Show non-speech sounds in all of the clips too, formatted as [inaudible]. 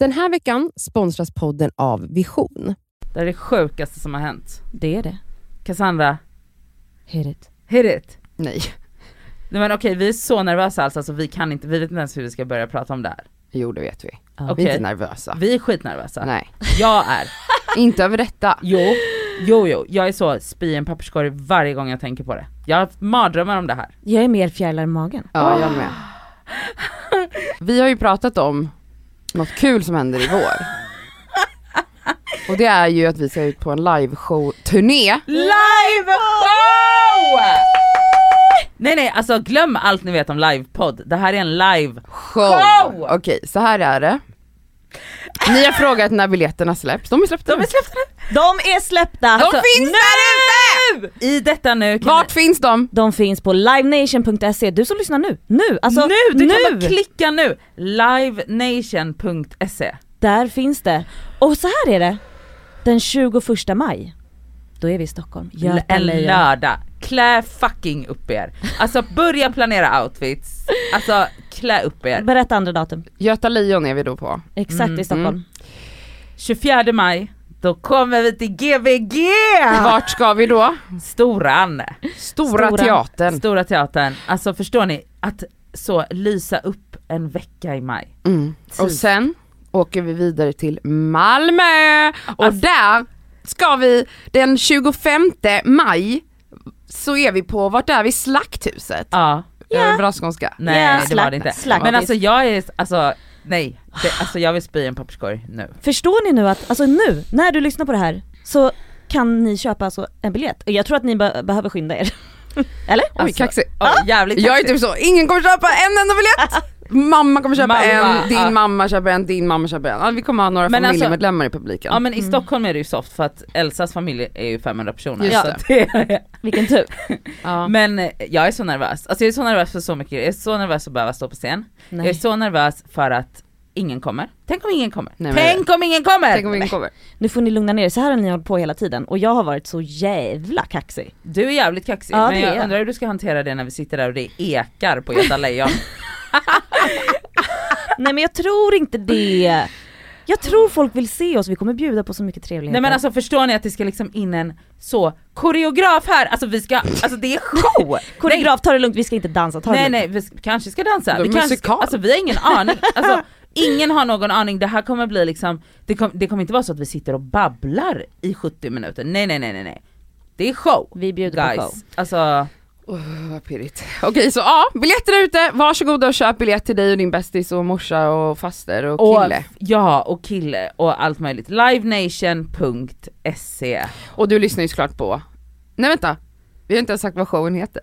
Den här veckan sponsras podden av Vision. Det är det sjukaste som har hänt. Det är det. Cassandra, Hit it. hit it. Nej. Nej men okej vi är så nervösa alltså, så vi kan inte, vi vet inte ens hur vi ska börja prata om det här. Jo det vet vi. Ja. Vi är inte nervösa. Vi är skitnervösa. Nej. Jag är. [laughs] Inte över detta. Jo, jo jo, jag är så spy i en papperskorg varje gång jag tänker på det. Jag har haft mardrömmar om det här. Jag är mer fjärilar i magen. Ja, jag med. Vi har ju pratat om något kul som händer i vår. Och det är ju att vi ska ut på en liveshow-turné. Live show! Nej nej, alltså glöm allt ni vet om livepodd. Det här är en live Show! Show! Okej, så här är det. Ni har frågat när biljetterna släpps, de är släppta De är släppta! De är släppta! Alltså, finns där ute! I detta nu kan Vart finns de? De finns på livenation.se, du som lyssnar nu, nu! Alltså nu, du nu! kan bara klicka nu! Livenation.se Där finns det. Och så här är det, den 21 maj, då är vi i Stockholm. Göta En lördag. Klä fucking upp er. Alltså börja planera outfits. Alltså klä upp er. Berätta andra datum. Göta Lejon är vi då på. Exakt Mm, i Stockholm. mm. 24 maj, då kommer vi till GVG! Vart ska vi då? Storan. Stora, Stora. Teatern. Stora teatern. Alltså förstår ni, att så lysa upp en vecka i maj. Mm. Och sen åker vi vidare till Malmö och Alltså- där ska vi den 25 maj så är vi på, vart är vi? Slakthuset? Ja. Yeah. Bra skånska. Nej Ja, det var det inte. slack. Men alltså jag är, alltså nej, det, alltså jag vill spy i en papperskorg nu. Förstår ni nu att, alltså nu, när du lyssnar på det här, så kan ni köpa alltså en biljett. Och Jag tror att ni be- behöver skynda er. [laughs] Eller? Oj Alltså, kaxig. Ja, jävligt Jag är typ så, ingen kommer köpa en enda biljett! [laughs] Mamma kommer köpa Mamma, en, din ja. mamma köper en, din mamma köper en. Ja, vi kommer ha några Men alltså- familjemedlemmar i publiken. Ja men i Stockholm är det ju soft för att Elsas familj är ju 500 personer. Just så det. [laughs] Vilken tur. Ja. Men eh, jag är så nervös, alltså jag är så nervös för så mycket, jag är så nervös att behöva stå på scen. Jag är Nej. så nervös för att ingen kommer. Tänk om ingen kommer. Nej, men- Tänk om ingen kommer! Tänk om ingen kommer. Nu får ni lugna ner er, så här har ni hållit på hela tiden och jag har varit så jävla kaxig. Du är jävligt kaxig, Ja, men är jag jag. undrar hur du ska hantera det när vi sitter där och det ekar på Göta Lejon. [laughs] Nej men jag tror inte det. Jag tror folk vill se oss, vi kommer bjuda på så mycket trevligheter. Nej men alltså förstår ni att det ska liksom in en så koreograf här, alltså vi ska, alltså det är show! [laughs] Koreograf, ta det lugnt, vi ska inte dansa, ta det Nej lugnt. nej, vi kanske ska dansa, är vi kanske ska, musikal. alltså vi har ingen aning, alltså [laughs] ingen har någon aning, det här kommer bli liksom, det, kom, det kommer inte vara så att vi sitter och babblar i 70 minuter, nej nej nej nej nej. Det är show! Vi bjuder Guys, på show. alltså Oh, vad pirrigt. Okej så ja, biljetterna är ute, varsågoda och köp biljett till dig och din bästis och morsa och faster och och, kille. Ja och kille och allt möjligt. Livenation.se Och du lyssnar ju såklart på, nej vänta, vi har inte ens sagt vad showen heter.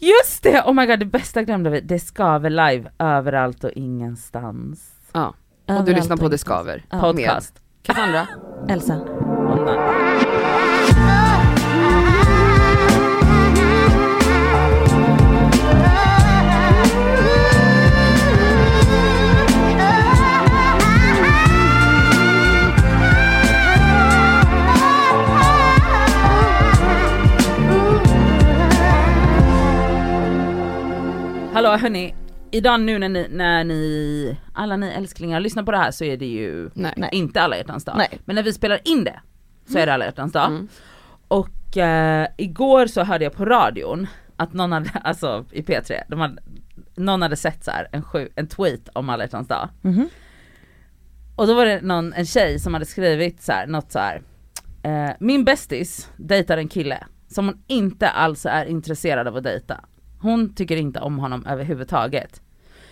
Just det! Oh my god det bästa glömde vi, det skaver live överallt och ingenstans. Ja, och du Överallt lyssnar på Det skaver. Ja. Podcast. Med Cassandra. Elsa. Hallå hörni, idag nu när ni, när ni, alla ni älsklingar lyssnar på det här så är det ju Nej. Inte alla hjärtans dag. Nej. Men när vi spelar in det så är det alla hjärtans dag. Mm. Och eh, igår så hörde jag på radion att någon hade, [laughs] alltså i P3, de hade, någon hade sett så här en, sju, en tweet om alla hjärtans dag. Mhm. Och då var det någon, en tjej som hade skrivit så här, något så här. Eh, min bästis dejtar en kille som hon inte alls är intresserad av att dejta. Hon tycker inte om honom överhuvudtaget.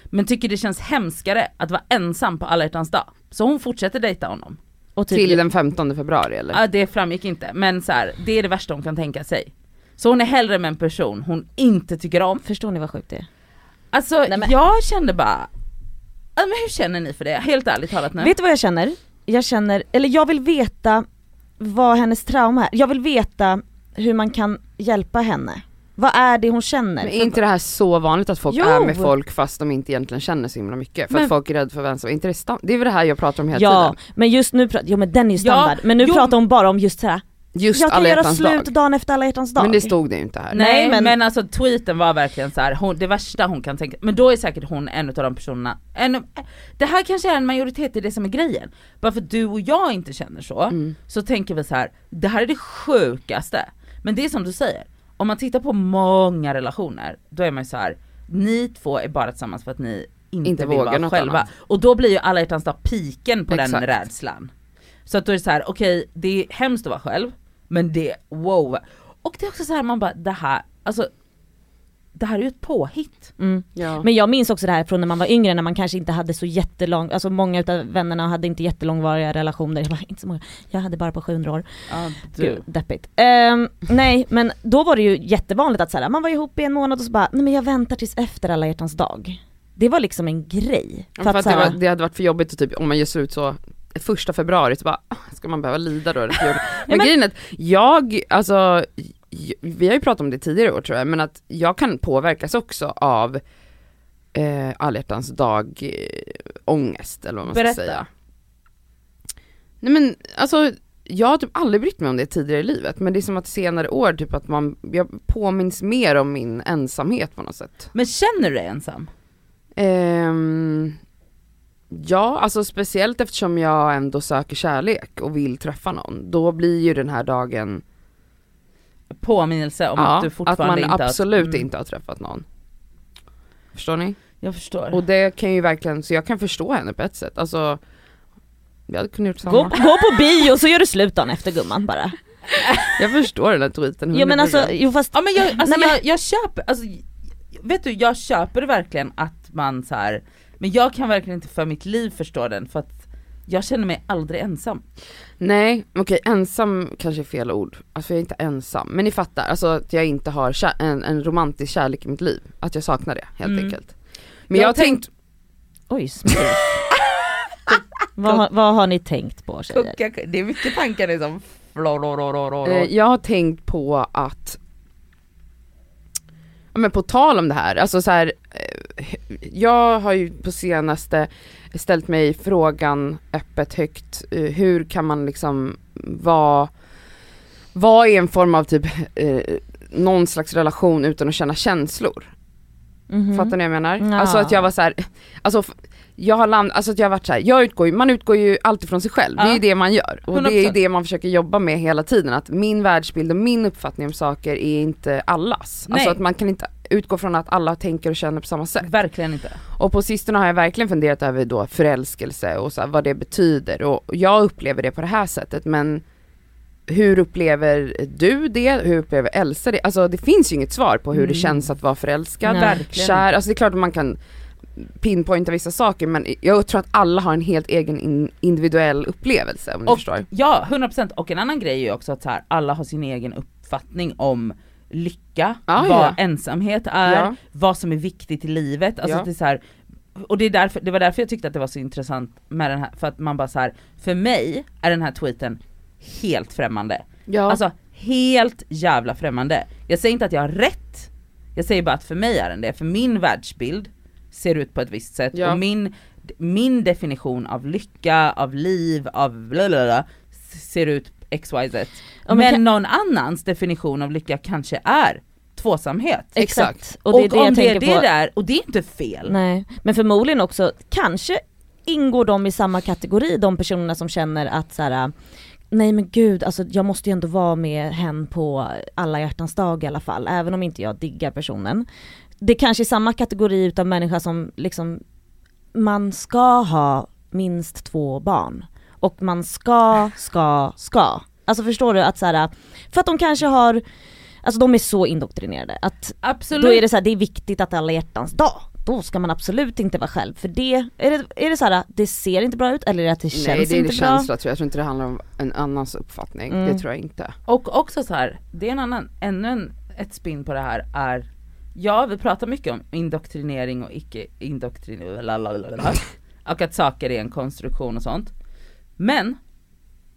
Men tycker det känns hemskare att vara ensam på alla hjärtans dag. Så hon fortsätter dejta honom. Och typ, Till den 15 februari eller? Ja det framgick inte, men så här, det är det värsta hon kan tänka sig. Så hon är hellre med en person hon inte tycker om. förstår ni vad sjukt det är? Alltså Nej, men- jag kände bara, men hur känner ni för det? Helt ärligt talat nu. Vet du vad jag känner? Jag känner, eller jag vill veta vad hennes trauma är. Jag vill veta hur man kan hjälpa henne. Vad är det hon känner? Men är inte det här så vanligt att folk Jo. är med folk fast de inte egentligen känner så himla mycket? För Men- att folk är rädda för är inte det stam- Det är väl det här jag pratar om hela ja, tiden? men just nu, pra- jo men den är ju Ja, standard. men nu jo. pratar hon bara om just såhär, Just jag kan alla göra slut dag. dagen efter alla hjärtans dag. Men det stod det ju inte här. Nej, Nej, men, men- alltså tweeten var verkligen så här, hon, det värsta hon kan tänka, men då är säkert hon en av de personerna, en, det här kanske är en majoritet i det som är grejen. Bara för att du och jag inte känner så, Mm. så tänker vi så här, det här är det sjukaste. Men det är som du säger, om man tittar på många relationer, då är man ju så här, ni två är bara tillsammans för att ni inte, Inte vill vara själva. annat. Och då blir ju alla hjärtans dag piken på den Exakt. rädslan. Så att då är det så här, okej det är hemskt att vara själv, men det, wow. Och det är också så här man bara, det här, alltså det här är ju ett påhitt. Mm. Ja. Men jag minns också det här från när man var yngre när man kanske inte hade så jättelång, alltså många utav vännerna hade inte jättelångvariga relationer, jag bara, inte så många, jag hade bara på 700 år. Ja, Gud, deppigt. Ehm, nej men då var det ju jättevanligt att så här, man var ihop i en månad och så bara, nej men jag väntar tills efter alla hjärtans dag. Det var liksom en grej. För att så det, var, det hade varit för jobbigt att typ, om man ger sig ut så första februari så bara, ah, ska man behöva lida då? För. [laughs] Men, men- grejen är att jag, alltså, vi har ju pratat om det tidigare år tror jag, men att jag kan påverkas också av eh, alla hjärtans dag eh, ångest eller vad man Berätta. ska säga. Nej men alltså, jag har typ aldrig brytt mig om det tidigare i livet, men det är som att senare år typ att man, jag påminns mer om min ensamhet på något sätt. Men känner du dig ensam? Ehm, ja, alltså speciellt eftersom jag ändå söker kärlek och vill träffa någon. Då blir ju den här dagen Påminnelse om ja, att du fortfarande man inte absolut har, mm, inte har träffat någon. Förstår ni? Jag förstår. Och det kan ju verkligen, så jag kan förstå henne på ett sätt. Alltså, jag hade kunnat gjort Gå, samma. gå på bio så gör du slut dagen efter gumman bara. [laughs] Jag förstår den här tweeten. Jo men alltså, 100%. jo fast Ja men jag, alltså Nej, men- jag, jag köper, alltså, vet du jag köper verkligen att man så här. men jag kan verkligen inte för mitt liv förstå den för att jag känner mig aldrig ensam. Nej, okej ensam kanske är fel ord. Alltså jag är inte ensam, men ni fattar, alltså att jag inte har kär- en, en romantisk kärlek i mitt liv. Att jag saknar det helt Mm. enkelt. Men Jag jag, har har tänkt, oj [laughs] vad, har- vad har ni tänkt på tjejer? det är mycket tankar liksom. jag har tänkt på att men på tal om det här, alltså så här, jag har ju på senaste ställt mig frågan öppet högt, eh, hur kan man liksom vara, vara i en form av typ eh, någon slags relation utan att känna känslor? Mhm. Fattar ni vad jag menar? Ja. Alltså att jag var så här, alltså jag har land, alltså att jag har varit så här, jag utgår ju, man utgår ju alltid från sig själv, det är Ja. ju det man gör. Och det är ju 100%. det man försöker jobba med hela tiden, att min världsbild och min uppfattning om saker är inte allas. Nej. Alltså att man kan inte utgå från att alla tänker och känner på samma sätt. Verkligen inte. Och på sistone har jag verkligen funderat över då förälskelse och så här, vad det betyder och jag upplever det på det här sättet men hur upplever du det? Hur upplever Elsa det? Alltså det finns ju inget svar på hur det Mm. känns att vara förälskad, Nej. Verkligen kär, alltså det är klart att man kan pinpointa vissa saker men jag tror att alla har en helt egen in, individuell upplevelse om Och- förstår. Ja, 100% och en annan grej är ju också att så här, alla har sin egen uppfattning om lycka, Ja, vad ja. ensamhet är, Ja. vad som är viktigt i livet. Alltså Ja. det, är så här, och det, är därför, det var därför jag tyckte att det var så intressant med den här, för att man bara så här, för mig är den här tweeten helt främmande. Ja. Alltså helt jävla främmande. Jag säger inte att jag har rätt, jag säger bara att för mig är den det, för min världsbild ser ut på ett visst sätt Ja. och min, min definition av lycka, av liv, av blablabla ser ut xyz. Ja, men men kan- någon annans definition av lycka kanske är tvåsamhet. Exakt. Och det är och det jag om det är tänker det på. där, och det är inte fel. Nej, men förmodligen också, kanske ingår de i samma kategori, de personerna som känner att så här, nej men gud, alltså jag måste ju ändå vara med hen på alla hjärtans dag i alla fall, även om inte jag diggar personen. Det kanske är samma kategori utav människa som liksom, man ska ha minst två barn. Och man ska, ska, ska. Alltså förstår du att så här, för att de kanske har, alltså de är så indoktrinerade att Absolut. då är det så här, det är viktigt att alla hjärtans dag, då ska man absolut inte vara själv. För det, är det, är det så här, det ser inte bra ut eller är det att det känns Nej det är inte det bra? känsla tror jag, jag tror inte det handlar om en annans uppfattning, Mm. det tror jag inte. Och också så här, det är en annan, ännu en, ett spin på det här är, ja vi pratar mycket om indoktrinering och icke indoktrinering, [laughs] och att saker är en konstruktion och sånt. Men,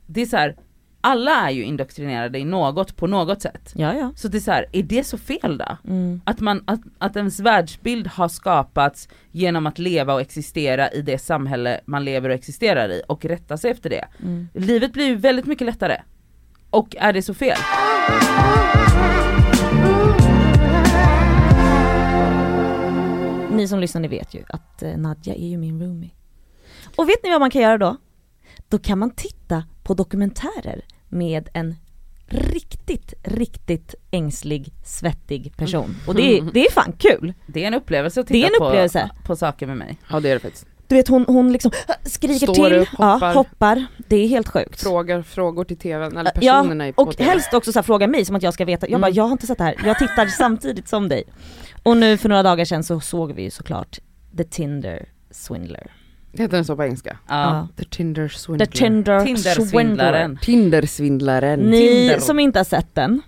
det är så här, alla är ju indoktrinerade i något på något sätt. Ja ja. Så det är så här, är det så fel då? Mm. Att, man, att, att ens världsbild har skapats genom att leva och existera i det samhälle man lever och existerar i och rätta sig efter det. Mm. Livet blir ju väldigt mycket lättare Och är det så fel? Ni som lyssnar ni vet ju att eh, Nadja är ju min roomie. Och vet ni vad man kan göra då? Då kan man titta på dokumentärer med en riktigt, riktigt ängslig, svettig person. Och det är, det är fan kul! Det är en upplevelse att Det är titta en upplevelse. På, på saker med mig. Ja det är det faktiskt. Du vet hon, hon liksom skriker Står till, upp, hoppar. Ja, hoppar. Det är helt sjukt. Frågar frågor till tvn, eller Ja, personerna i på Och TV. helst också så här, fråga mig som att jag ska veta, jag bara Mm. jag har inte sett det här, jag tittar [laughs] samtidigt som dig. Och nu för några dagar sedan så såg vi ju såklart The Tinder Swindler. Heter den så på engelska? Ja. The Tinder Swindler. The Tinder Swindler. Tindersvindlaren. Tindersvindlaren. Ni Tinder. som inte har sett den,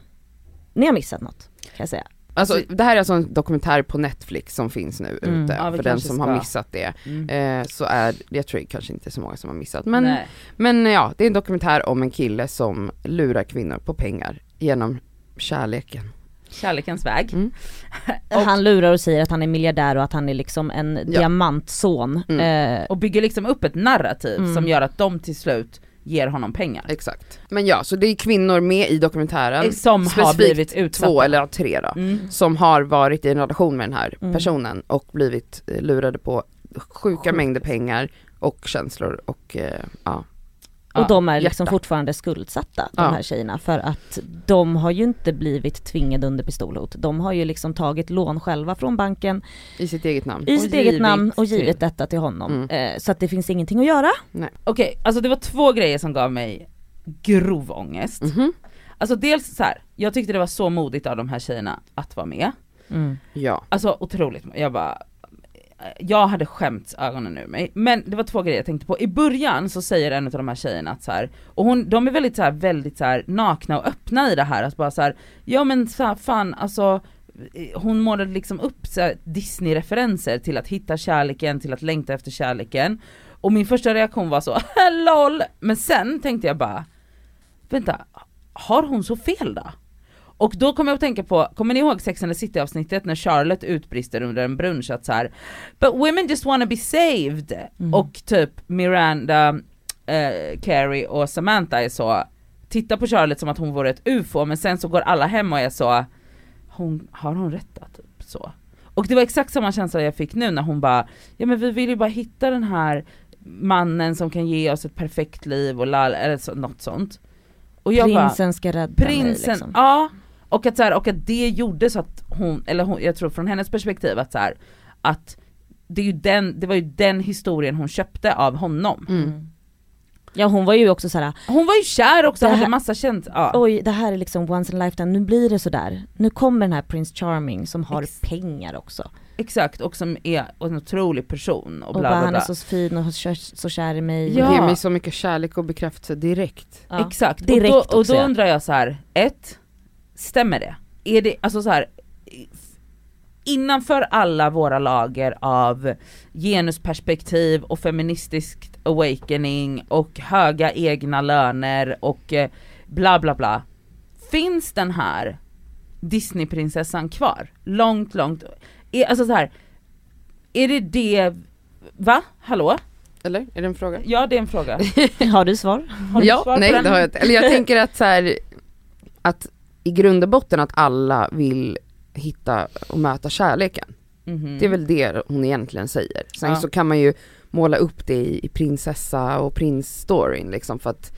ni har missat något kan jag säga. Alltså det här är alltså en dokumentär på Netflix som finns nu Mm. ute, Ja, för den som ska. har missat det. Mm. Eh, så är, jag tror kanske inte så många som har missat, men, Nej. men ja, det är en dokumentär om en kille som lurar kvinnor på pengar genom kärleken. Kärlekens väg. Mm. [laughs] Och- Han lurar och säger att han är miljardär och att han är liksom en diamantson. Mm. Eh, Och bygger liksom upp ett narrativ Mm. som gör att de till slut ger honom pengar. Exakt. Men ja, så det är kvinnor med i dokumentären, Som har blivit utsatta. två eller tre då, Mm. som har varit i en relation med den här Mm. personen och blivit eh, lurade på sjuka Sjukt. mängder pengar och känslor och eh, ja. Och de är liksom hjärta. fortfarande skuldsatta de Ja. här tjejerna för att de har ju inte blivit tvingade under pistolhot. De har ju liksom tagit lån själva från banken i sitt eget namn. i Och sitt eget namn och till- givit detta till honom. Mm. Eh, så att det finns ingenting att göra. Okej, alltså det var två grejer som gav mig grov ångest. Mhm. Alltså dels så här, jag tyckte det var så modigt av de här tjejerna att vara med. Ja. Alltså otroligt, jag bara jag hade skämt ögonen ur mig. Men det var två grejer jag tänkte på. I början så säger en av de här tjejerna att så här, och hon, de är väldigt så här, väldigt så här, nakna och öppna i det här. Att bara så här, ja men så här, fan alltså hon målade liksom upp Disney-referenser till att hitta kärleken, till att längta efter kärleken. Och min första reaktion var så, [laughs] LOL! Men sen tänkte jag bara, vänta, har hon så fel då? Och då kommer jag att tänka på, kommer ni ihåg Sex and the City avsnittet när Charlotte utbrister under en brunch att så här, But women just wanna be saved! Mm. Och typ Miranda, eh, Carrie och Samantha är så, tittar på Charlotte som att hon vore ett ufo men sen så går alla hem och är så, hon, har hon rätt då? Typ så. Och det var exakt samma känsla jag fick nu när hon bara, ja men vi vill ju bara hitta den här mannen som kan ge oss ett perfekt liv och lall, eller så, något sånt. Och jag bara, Prinsen ska rädda mig Prinsen, liksom. ja. Och att, så här, och att det gjorde så att hon, eller hon, jag tror från hennes perspektiv att så här, att det, är ju den, det var ju den historien hon köpte av honom. Mm. Ja hon var ju också såhär, Hon var ju kär också, här- hade massa känt, ja. oj det här är liksom once in a lifetime, nu blir det sådär. Nu kommer den här Prince Charming som har Ex- pengar också. Exakt, och som är en otrolig person och Och bla bara bla han är bla. så fin och så, så kär i mig. Ja. Ge mig så mycket kärlek och bekräftelse direkt. Ja. Exakt, Direkt och då, och då undrar jag så här, ett, stämmer det? Är det, alltså så här, innanför alla våra lager av genusperspektiv och feministisk awakening och höga egna löner och eh, bla bla bla. Finns den här Disneyprinsessan kvar? Långt, långt, är, alltså så här, är det det, va? Hallå? Eller? Är det en fråga? Ja det är en fråga. [laughs] Har du svar? Har du ja, svar på nej den? det har jag inte. Eller jag tänker att så här, att i grund och botten att alla vill hitta och möta kärleken. Mhm. Det är väl det hon egentligen säger. Sen Ja. så kan man ju måla upp det i, i prinsessa och prins-storyn liksom för att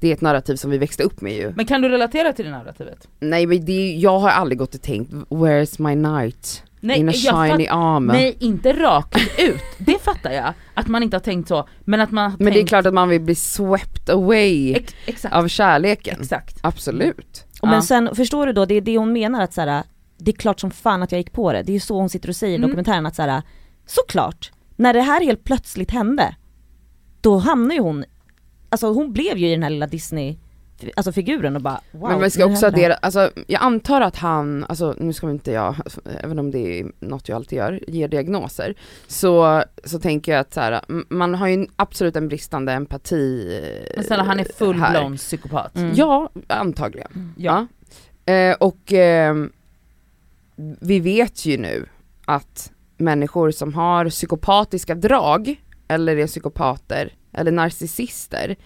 det är ett narrativ som vi växte upp med ju. Men kan du relatera till det narrativet? Nej men det, jag har aldrig gått och tänkt, where's my knight? In a shiny armor. Nej inte rakt ut, det fattar jag. Att man inte har tänkt så, men att man har men det är tänkt klart att man vill bli swept away ex- av kärleken. exakt. Absolut. Och. Men sen, förstår du då, det är det hon menar att såhär, det är klart som fan att jag gick på det. Det är ju så hon sitter och säger i Mm. dokumentären att såhär, såklart, när det här helt plötsligt hände, då hamnar ju hon, alltså hon blev ju i den här lilla Disney, alltså figuren och bara wow. men vi ska också addera, alltså jag antar att han, alltså nu ska vi inte jag, även om det är något jag alltid gör, ger diagnoser, så, så tänker jag att så här, man har ju absolut en bristande empati eh, Men snälla han är full-blown psykopat. Mm. Ja, antagligen. Ja. Ja. Eh, och eh, vi vet ju nu att människor som har psykopatiska drag, eller är psykopater, eller narcissister,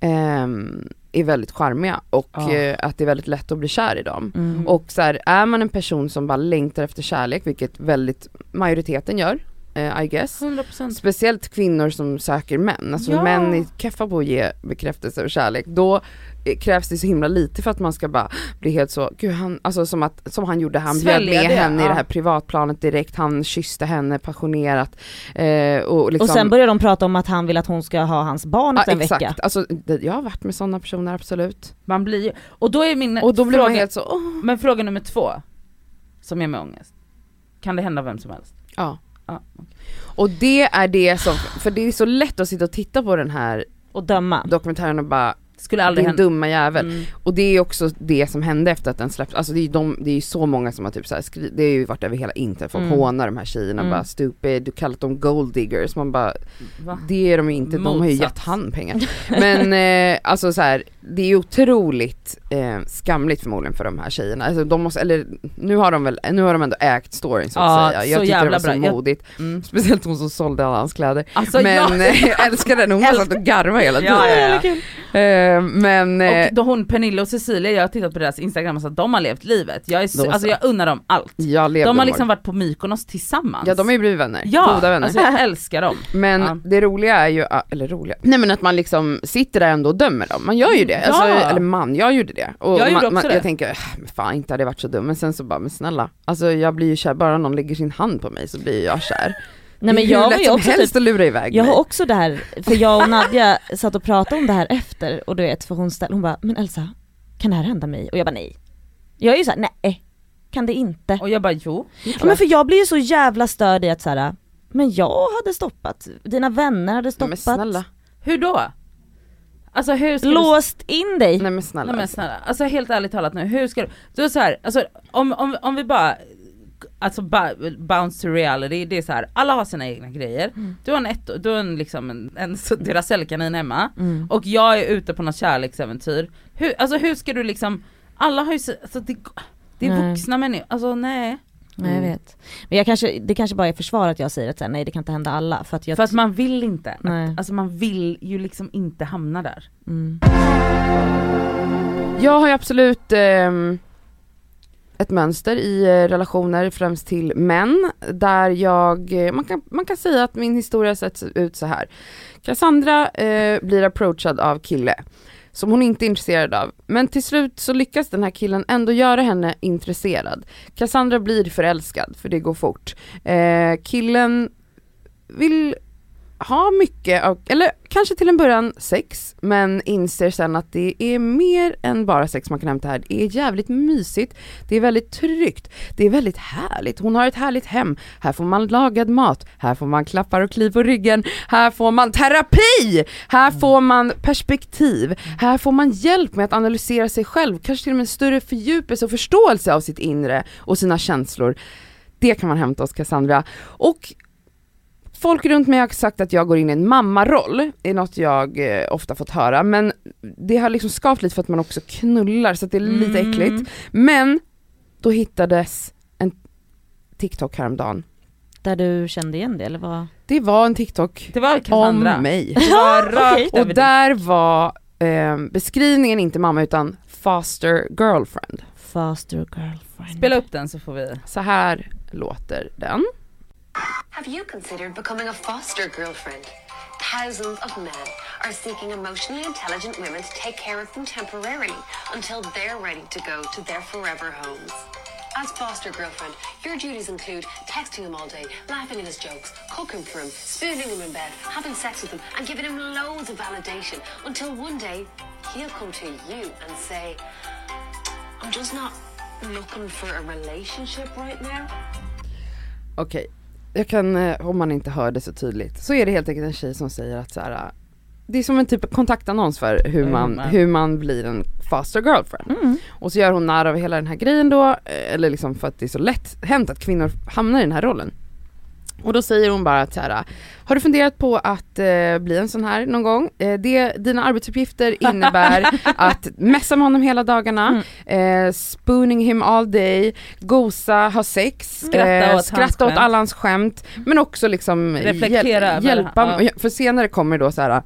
ehm, är väldigt charmiga och Ja. eh, att det är väldigt lätt att bli kär i dem. Mm. Och så här, är man en person som bara längtar efter kärlek, vilket väldigt majoriteten gör, I guess. 100% Speciellt kvinnor som söker män, alltså Ja. män är keffa på att ge bekräftelse och kärlek. Då eh, krävs det så himla lite för att man ska bara bli helt så, gud han, alltså som att, som han gjorde, han bjöd med det, henne i ja. det här privatplanet direkt, han kysste henne passionerat. Eh, och, liksom, Och sen börjar de prata om att han vill att hon ska ha hans barn efter ja, en exakt, vecka. alltså det, jag har varit med sådana personer absolut. Man blir och då är min Och då blir fråga, man helt så, åh. men fråga nummer två, som ger mig ångest. Kan det hända vem som helst? Ja. Ja. Och det är det som, för det är så lätt att sitta och titta på den här Och döma. dokumentären och bara, Skulle aldrig din hända. dumma jävel. Mm. Och det är också det som hände efter att den släpptes, alltså det är ju de, det är ju så många som har typ så här skri- det har ju varit över hela internet, folk Mm. hånar de här tjejerna Mm. bara stupid, du kallat dem gold diggers, man bara Va? det är de ju inte, de har ju Motsats. gett han pengar. [laughs] Men eh, alltså så här, det är otroligt eh, skamligt förmodligen för de här tjejerna, alltså de måste, eller nu har de väl, nu har de ändå ägt storyn så att Ja, säga. så Jag tyckte det var så bra. Jag- modigt, Mm. speciellt hon som sålde alla hans kläder. Alltså men jag, eh, jag älskar den, hon satt och garvade hela tiden. Ja, ja, ja. Eh, men eh, och då hon Pernilla och Cecilia, jag har tittat på deras instagram och så att de har levt livet. Jag, är, alltså så. jag unnar dem allt. jag De har liksom varit på Mykonos tillsammans. Ja de har ju blivit vänner, ja, goda vänner. alltså jag älskar dem. [laughs] Men Ja. det roliga är ju, eller roliga, nej men att man liksom sitter där ändå och dömer dem, man gör ju det, Ja. alltså, eller man, jag gjorde det. Och Jag gjorde man, också man, det. Jag tänker, äh, fan inte hade jag varit så dum, men sen så bara, men snälla, alltså jag blir ju kär, bara någon lägger sin hand på mig så blir jag kär. Nej men jag hur var lätt ju som också helst typ, att lura iväg jag mig. har också det här, för jag och Nadja [laughs] satt och pratade om det här efter och du vet för hon ställde, hon bara, men Elsa, kan det här hända mig? Och jag bara nej. Jag är ju såhär, nej, kan det inte? Och jag bara jo, Ja, men för jag blir ju så jävla störd i att såhär, men jag hade stoppat, dina vänner hade Nej, men stoppat, snälla, Hur då? Alltså hur ska du låst in dig. nej men snälla. Nej men snälla, alltså helt ärligt talat nu, hur ska du, du är så här, alltså om, om, om vi bara, alltså bounce to reality, det är så här, alla har sina egna grejer, Mm. du har en, ett, du har en, liksom en, en Duracellkanin hemma, Mm. och jag är ute på något kärleksäventyr, hur, alltså hur ska du liksom, alla har ju, så- alltså det, det är Nej. vuxna människor, alltså nej. Nej jag Mm. vet. Men jag kanske, det kanske bara är försvar att jag säger att så här, nej det kan inte hända alla för att jag För att man vill inte, Nej. alltså man vill ju liksom inte hamna där. mm. Jag har ju absolut ehm, ett mönster i eh, relationer, främst till män, där jag, eh, man kan, man kan säga att min historia sett ut så här. Cassandra eh, blir approachad av kille som hon inte är intresserad av, men till slut så lyckas den här killen ändå göra henne intresserad. Cassandra blir förälskad, för det går fort. Eh, killen vill ha mycket av, eller kanske till en början sex, men inser sen att det är mer än bara sex man kan hämta här. Det är jävligt mysigt, det är väldigt tryggt, det är väldigt härligt. Hon har ett härligt hem, här får man lagad mat, här får man klappar och kliv på ryggen, här får man terapi, här får man perspektiv, här får man hjälp med att analysera sig själv, kanske till och med en större fördjupelse och förståelse av sitt inre och sina känslor. Det kan man hämta hos Cassandra. Och Folk runt mig har sagt att jag går in i en mammaroll, är något jag eh, ofta fått höra, men det har liksom skavt lite för att man också knullar så att det är lite Mm. äckligt. Men då hittades en TikTok häromdagen. Där du kände igen det eller vad? Det var en TikTok Det var Cassandra. om mig. Det var rakt. Och där var eh, beskrivningen inte mamma utan faster girlfriend. Faster girlfriend. Spela upp den så får vi. Så här låter den. Have you considered becoming a foster girlfriend? Thousands of men are seeking emotionally intelligent women to take care of them temporarily until they're ready to go to their forever homes. As foster girlfriend, your duties include texting him all day, laughing at his jokes, cooking for him, spooning him in bed, having sex with him, and giving him loads of validation until one day he'll come to you and say, I'm just not looking for a relationship right now. Okej, jag kan, eh, om man inte hör det så tydligt, så är det helt enkelt en tjej som säger att så här, det är som en typ av kontaktannons för hur Hur man, man- hur man blir en faster girlfriend. Mm. Och så gör hon narr av hela den här grejen då, eh, eller liksom för att det är så lätt hänt att kvinnor hamnar i den här rollen. Och då säger hon bara att så här, har du funderat på att eh, bli en sån här någon gång? Eh, det, dina arbetsuppgifter [laughs] innebär att messa med honom hela dagarna, eh, spooning him all day, gosa, ha sex, Skratta eh, åt skratta åt alla hans skämt, men också liksom Reflektera hjäl- hjälpa, ja. för senare kommer då så här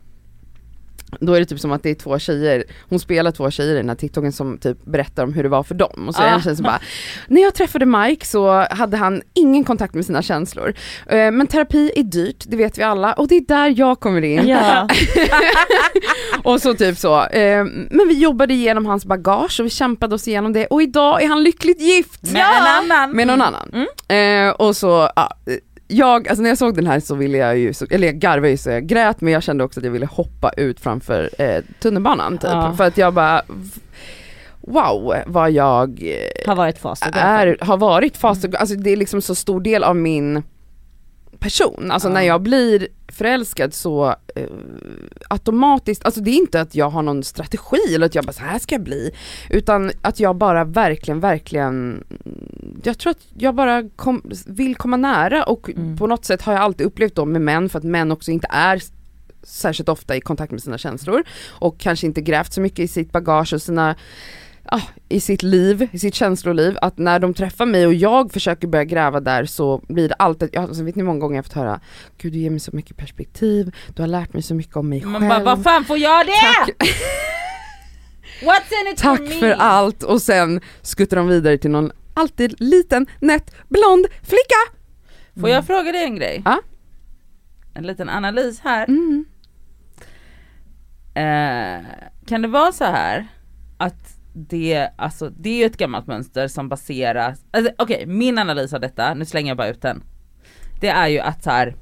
då är det typ som att det är två tjejer, hon spelar två tjejer i den här TikToken som typ berättar om hur det var för dem. Och så är det en Ah. tjej som bara, när jag träffade Mike så hade han ingen kontakt med sina känslor. Eh, Men terapi är dyrt, det vet vi alla, och det är där jag kommer in. Ja. [laughs] Och så typ så. Eh, Men vi jobbade igenom hans bagage och vi kämpade oss igenom det och idag är han lyckligt gift! Med en annan. Med någon annan. Eh, och så, ja, jag, alltså när jag såg den här så ville jag ju, så, eller jag garvade ju så jag grät men jag kände också att jag ville hoppa ut framför eh, tunnelbanan typ. Ja. För att jag bara, wow vad jag Har varit fast och är, har varit fast och, alltså det är liksom så stor del av min person. Alltså Ja. när jag blir förälskad så eh, automatiskt, alltså det är inte att jag har någon strategi eller att jag bara så här ska jag bli. Utan att jag bara verkligen, verkligen, jag tror att jag bara kom, vill komma nära och Mm. på något sätt har jag alltid upplevt då med män för att män också inte är särskilt ofta i kontakt med sina känslor och kanske inte grävt så mycket i sitt bagage och sina ah, i sitt liv, i sitt känsloliv, att när de träffar mig och jag försöker börja gräva där så blir det alltid, ja, alltså, vet ni hur många gånger jag fått höra Gud du ger mig så mycket perspektiv, du har lärt mig så mycket om mig Man själv. bara, vad fan får jag det? Tack, [laughs] What's in it tack for me? för allt och sen skuttar de vidare till någon alltid liten, nätt, blond flicka. Får jag fråga dig en grej? Ja. En liten analys här. Mm. Eh, kan det vara så här att det, alltså det är ju ett gammalt mönster som baseras, alltså, okej min analys av detta, nu slänger jag bara ut den. Det är ju att så här,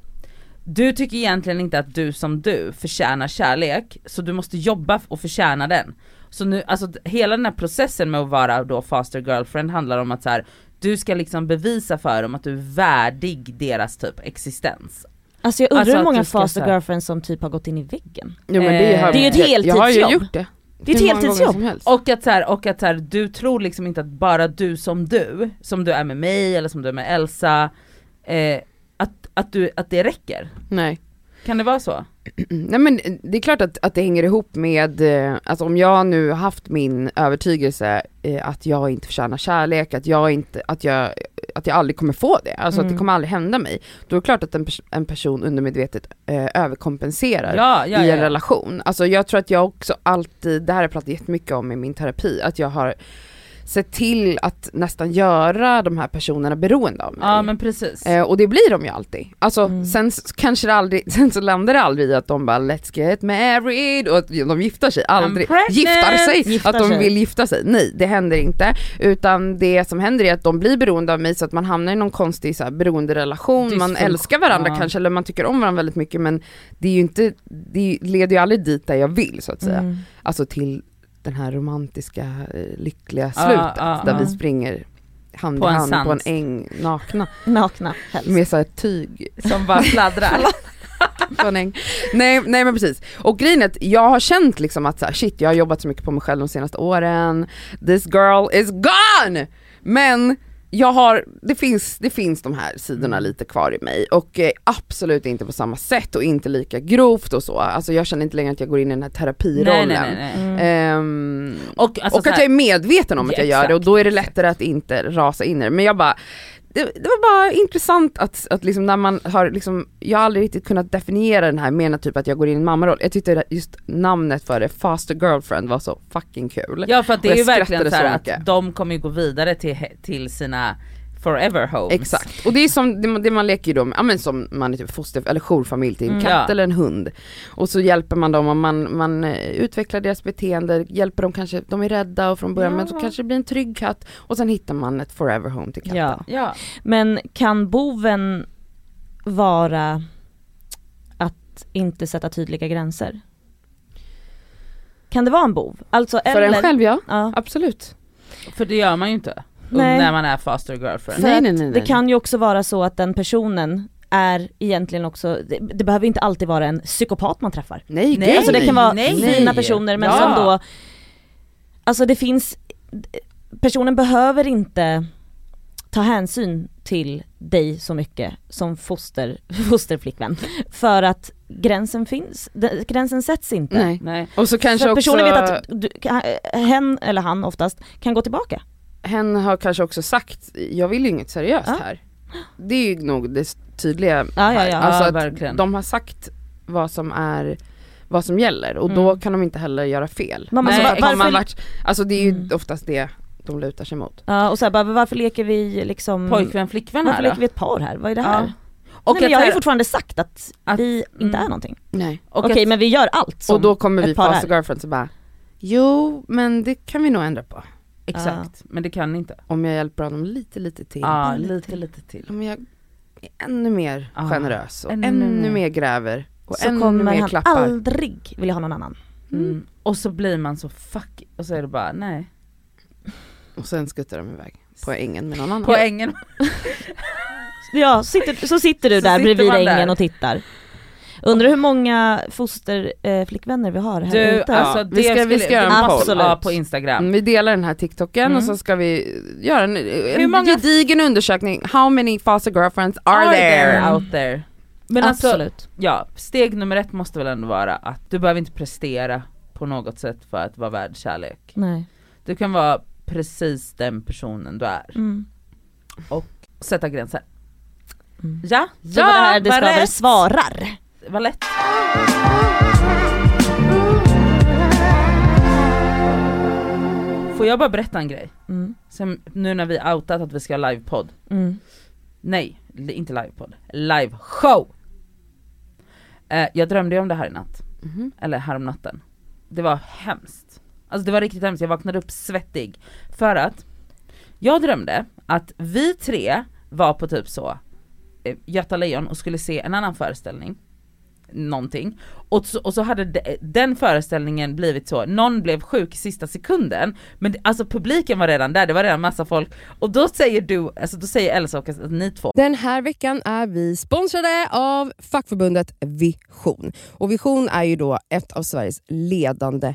du tycker egentligen inte att du som du förtjänar kärlek, så du måste jobba och förtjäna den. Så nu, alltså hela den här processen med att vara då faster girlfriend handlar om att så här, du ska liksom bevisa för dem att du är värdig deras typ existens. Alltså jag undrar Alltså hur många faster girlfriends som typ har gått in i väggen. Jo men det, Eh, har, Det är ju ett jag, jag har ju heltidsjobb. gjort det. Det är ett heltidsjobb. Och att så här, och att så här, du tror liksom inte att bara du som du, som du är med mig eller som du är med Elsa, eh, att, att, du, att det räcker. Nej. Kan det vara så? [clears throat] Nej men det är klart att, att det hänger ihop med, eh, alltså om jag nu har haft min övertygelse eh, att jag inte förtjänar kärlek, att jag inte, att jag, att jag aldrig kommer få det, alltså att det Mm. kommer aldrig hända mig. Då är det klart att en, pers- en person undermedvetet eh, överkompenserar Ja, ja, i en ja. relation. Alltså jag tror att jag också alltid, det här har jag pratat jättemycket om i min terapi, att jag har sett till att nästan göra de här personerna beroende av mig. Ja men precis. Eh, och det blir de ju alltid. Alltså Mm. sen kanske det aldrig, [laughs] sen så landar det aldrig i att de bara let's get married och att de gifter sig, aldrig. Giftar sig, Giftar att de sig. vill gifta sig. Nej det händer inte. Utan det som händer är att de blir beroende av mig så att man hamnar i någon konstig så här, beroenderelation, man älskar varandra Ja. kanske eller man tycker om varandra väldigt mycket men det är ju inte, det leder ju aldrig dit där jag vill så att säga. Mm. Alltså till den här romantiska, eh, lyckliga Ja, slutet ja, där ja. vi springer hand På i en hand på en äng nakna Nakna helst. med så här tyg Som bara fladdrar. [laughs] en. Nej, nej men precis. Och grejen är att jag har känt liksom att så här, shit jag har jobbat så mycket på mig själv de senaste åren, this girl is gone! Men jag har, det finns, det finns de här sidorna lite kvar i mig och eh, absolut inte på samma sätt och inte lika grovt och så. Alltså jag känner inte längre att jag går in i den här terapirollen. nej, nej, nej, nej. Mm. Ehm, Och, alltså, och att här- jag är medveten om att jag Ja, gör det och då är det exakt, lättare att inte rasa in i det. Men jag bara, det, det var bara intressant att, att liksom när man har liksom, jag har aldrig riktigt kunnat definiera den här mer än typ att jag går in i en mammaroll. Jag tyckte just namnet för det, Faster Girlfriend var så fucking kul. Ja för att det är ju verkligen så så att de kommer ju gå vidare till, till sina forever homes. Exakt, och det är som, det man, det man leker ju då med, ja men som man är typ foster eller jourfamilj till en Mm. katt Ja. eller en hund. Och så hjälper man dem och man, man eh, utvecklar deras beteende, hjälper dem kanske, de är rädda och från början men så Ja. kanske det blir en trygg katt och sen hittar man ett forever home till katten. Ja. Ja. Men kan boven vara att inte sätta tydliga gränser? Kan det vara en bov? Alltså För eller, en själv ja, Ja. absolut. För det gör man ju inte. Nej. När man är foster girlfriend. Nej, att nej, nej, det nej. kan ju också vara så att den personen är egentligen också, det, det behöver inte alltid vara en psykopat man träffar. Nej, Nej, Alltså det kan vara nej. fina personer men Ja. som då, alltså det finns, personen behöver inte ta hänsyn till dig så mycket som foster, [laughs] fosterflickvän. För att gränsen finns, gränsen sätts inte. Nej. Nej. Och så kanske För att också, personen vet att du, hen eller han oftast kan gå tillbaka. Hen har kanske också sagt, jag vill ju inget seriöst Ja. här. Det är ju nog det tydliga Ja, ja, här. ja. Alltså Ja, att verkligen. de har sagt vad som är vad som gäller och då kan de inte heller göra fel. Man Nej, måste, Har bara, varför, man varit, alltså det är ju Mm. oftast det de lutar sig mot. ja, och så här, bara, varför leker vi liksom Pojkvän, flickvän Varför här leker då? vi ett par här? Vad är det Ja. här? Och Nej, men jag har ju fortfarande sagt att, att- vi inte mm. är någonting. Nej. Okej att- men vi gör allt som Och då kommer vi är. girlfriends och bara Jo men det kan vi nog ändra på. Exakt, men det kan ni inte. Om jag hjälper honom lite lite till. Ja, lite lite till. lite till. Om jag är ännu mer generös och ännu ännu, mer. gräver och Så ännu kommer mer han klappar. aldrig vilja ha någon annan. Mm. Och så blir man så fuck, och så är det bara nej. Och sen skuttar de iväg på ängen med någon annan. Poängen, [laughs] Ja, sitter, så sitter du Så där sitter bredvid ängen där. och tittar. Undrar hur många fosterflickvänner eh, flickvänner vi har här du ute? alltså Ja, det vi ska- vi ska göra en poll. Ja på instagram. Mm, Vi delar den här TikToken Mm. och så ska vi göra en, en många- gedigen undersökning. How many foster girlfriends are, there? out there? Men alltså, Absolut. ja, steg nummer ett måste väl ändå vara att du behöver inte prestera på något sätt för att vara värd kärlek. Nej. Du kan vara precis den personen du är Mm. och sätta gränser. Mm. Ja, Det var det här det svarar. Vad lätt. Får jag bara berätta en grej? Mm. Som nu när vi outat att vi ska ha livepodd. Mm. Nej, inte livepodd. Liveshow! Eh, jag drömde ju om det här i natt. Mhm. Eller häromnatten. Det var hemskt. Alltså det var riktigt hemskt, jag vaknade upp svettig. För att jag drömde att vi tre var på typ så eh, Göta Lejon och skulle se en annan föreställning. Någonting. Och så, och så hade de, den föreställningen blivit så, någon blev sjuk i sista sekunden, men det, alltså publiken var redan där, det var redan massa folk. Och då säger du, alltså då säger Elsa och att ni två Den här veckan är vi sponsrade av fackförbundet Vision. Och Vision är ju då ett av Sveriges ledande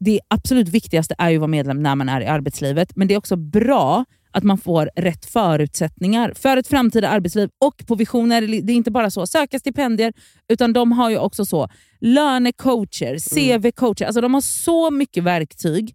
det absolut viktigaste är ju att vara medlem när man är i arbetslivet, men det är också bra att man får rätt förutsättningar för ett framtida arbetsliv. Och på Vision är det, det är inte bara så söka stipendier, utan de har ju också så lönecoacher, CV-coacher. Alltså de har så mycket verktyg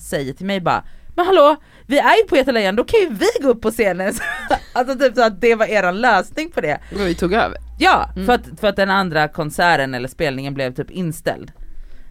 Säger till mig bara men hallå, vi är ju på Göta Lejon, då kan ju vi gå upp på scenen. [laughs] alltså typ så att det var eran lösning på det. Vi tog över. Ja, för, att, för att den andra konserten eller spelningen blev typ inställd.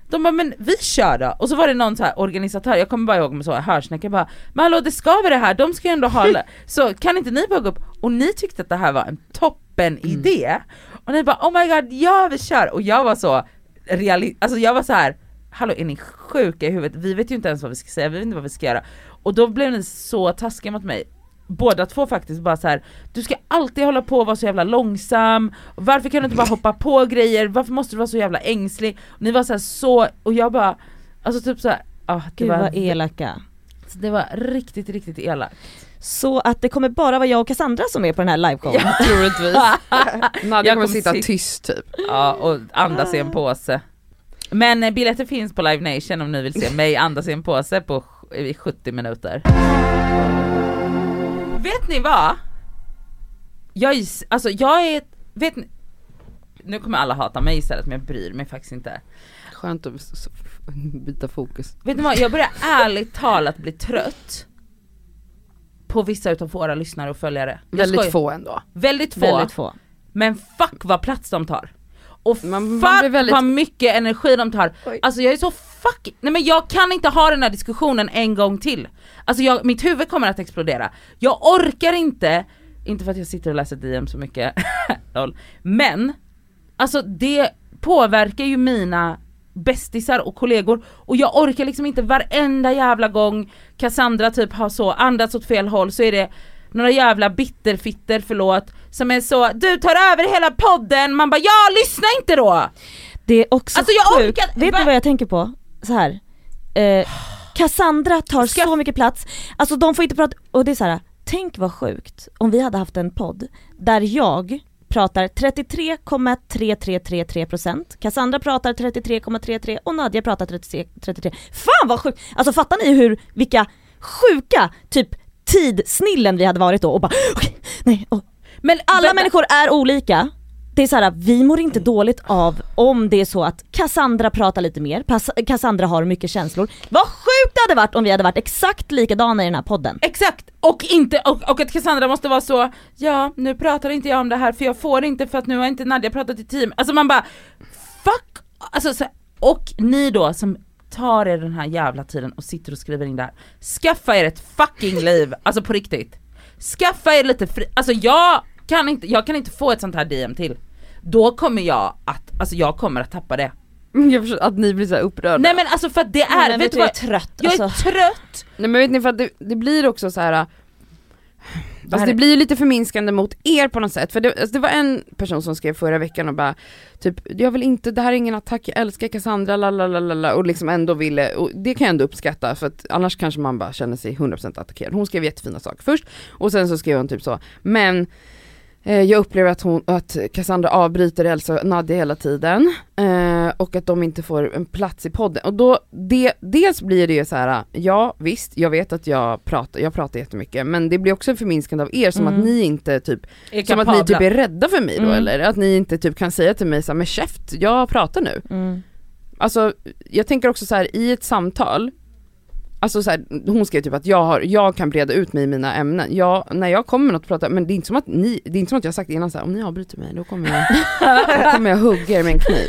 De bara, men vi kör då! Och så var det någon så här organisatör, jag kommer bara ihåg med så jag bara, men hallå det ska vara det här, de ska ju ändå ha, [laughs] så kan inte ni bara gå upp? Och ni tyckte att det här var en toppen idé, och ni bara, oh my god, ja vi kör! Och jag var så, reali- alltså jag var så här hallå är ni sjuka i huvudet? Vi vet ju inte ens vad vi ska säga, vi vet inte vad vi ska göra. Och då blev ni så taskiga mot mig. Båda två faktiskt bara så här. du ska alltid hålla på och vara så jävla långsam, varför kan du inte bara hoppa på grejer, varför måste du vara så jävla ängslig? Och ni var så här, så, och jag bara, alltså typ såhär, ah, det, Gud var, vad elaka. det var riktigt riktigt elakt. Så att det kommer bara vara jag och Cassandra som är på den här liveshowen. Troligtvis. [laughs] Nadja kommer kommer sitta sit- tyst typ. Ja, och andas i en påse. Men eh, biljetter finns på Live Nation om ni vill se mig andas i en påse på i 70 minuter. Vet ni vad? Jag är, alltså jag är, vet ni, nu kommer alla hata mig istället men jag bryr mig faktiskt inte. Skönt att byta fokus. Vet ni vad, jag börjar ärligt talat bli trött på vissa utav våra lyssnare och följare. Väldigt få ändå. Väldigt få. Väldigt få. Men fuck vad plats de tar. Och Man- man fuck blir väldigt- vad mycket energi de tar. Oj. Alltså jag är så fucking, nej men jag kan inte ha den här diskussionen en gång till. Alltså jag, mitt huvud kommer att explodera. Jag orkar inte, inte för att jag sitter och läser DM så mycket, [laughs] men alltså det påverkar ju mina bästisar och kollegor och jag orkar liksom inte varenda jävla gång Cassandra typ har så andats åt fel håll så är det några jävla bitterfitter, förlåt, som är så du tar över hela podden, man bara ja lyssna inte då! Det är också Alltså, jag sjukt. orkar- Vet ni vad jag tänker på? Så här. Eh, Cassandra tar Ska- så mycket plats, alltså de får inte prata, och det är så här. tänk vad sjukt om vi hade haft en podd där jag pratar 33,3333%, Cassandra pratar 33,33 och Nadja pratar 33, 33. Fan vad sjukt! Alltså fattar ni hur, vilka sjuka typ tidsnillen vi hade varit då och bara okej, nej, oh. Men Alla vänta. människor är olika. Det är så här, vi mår inte dåligt av om det är så att Cassandra pratar lite mer, Cassandra har mycket känslor. Vad sjukt det hade varit om vi hade varit exakt likadana i den här podden. Exakt! Och, inte, och, och att Cassandra måste vara så, ja nu pratar inte jag om det här för jag får inte för att nu har inte Nadja pratat i team. Alltså man bara, fuck! Alltså, så, och ni då som tar er den här jävla tiden och sitter och skriver in det här, skaffa er ett fucking liv, alltså på riktigt. Skaffa er lite fri, alltså jag kan inte, jag kan inte få ett sånt här DM till. Då kommer jag att, alltså jag kommer att tappa det. Jag förstår att ni blir så upprörda. Nej men alltså för att det är, men vet du jag är vad? trött. Jag är alltså. trött! Nej men vet ni för att det, det blir också så här. Alltså det blir ju lite förminskande mot er på något sätt, för det, alltså det var en person som skrev förra veckan och bara typ, jag vill inte, det här är ingen attack, jag älskar Cassandra, lalalala, och liksom ändå ville, och det kan jag ändå uppskatta för att annars kanske man bara känner sig 100% attackerad. Hon skrev jättefina saker först, och sen så skrev hon typ så, men jag upplever att, hon, att Cassandra avbryter Elsa och Nadja hela tiden eh, och att de inte får en plats i podden. Och då, det, dels blir det ju så här: ja visst, jag vet att jag pratar, jag pratar jättemycket, men det blir också en förminskande av er som Mm. att ni inte typ, Är som att ni typ är rädda för mig då Mm. eller? Att ni inte typ kan säga till mig så här, men käft, jag pratar nu. Mm. Alltså jag tänker också så här i ett samtal, Alltså så här, hon skrev typ att jag, har, jag kan breda ut mig i mina ämnen. Jag, när jag kommer med något att prata, men det är inte som att ni, det är inte som att jag har sagt innan så här, om ni avbryter mig då kommer jag, då kommer jag hugga er med en kniv.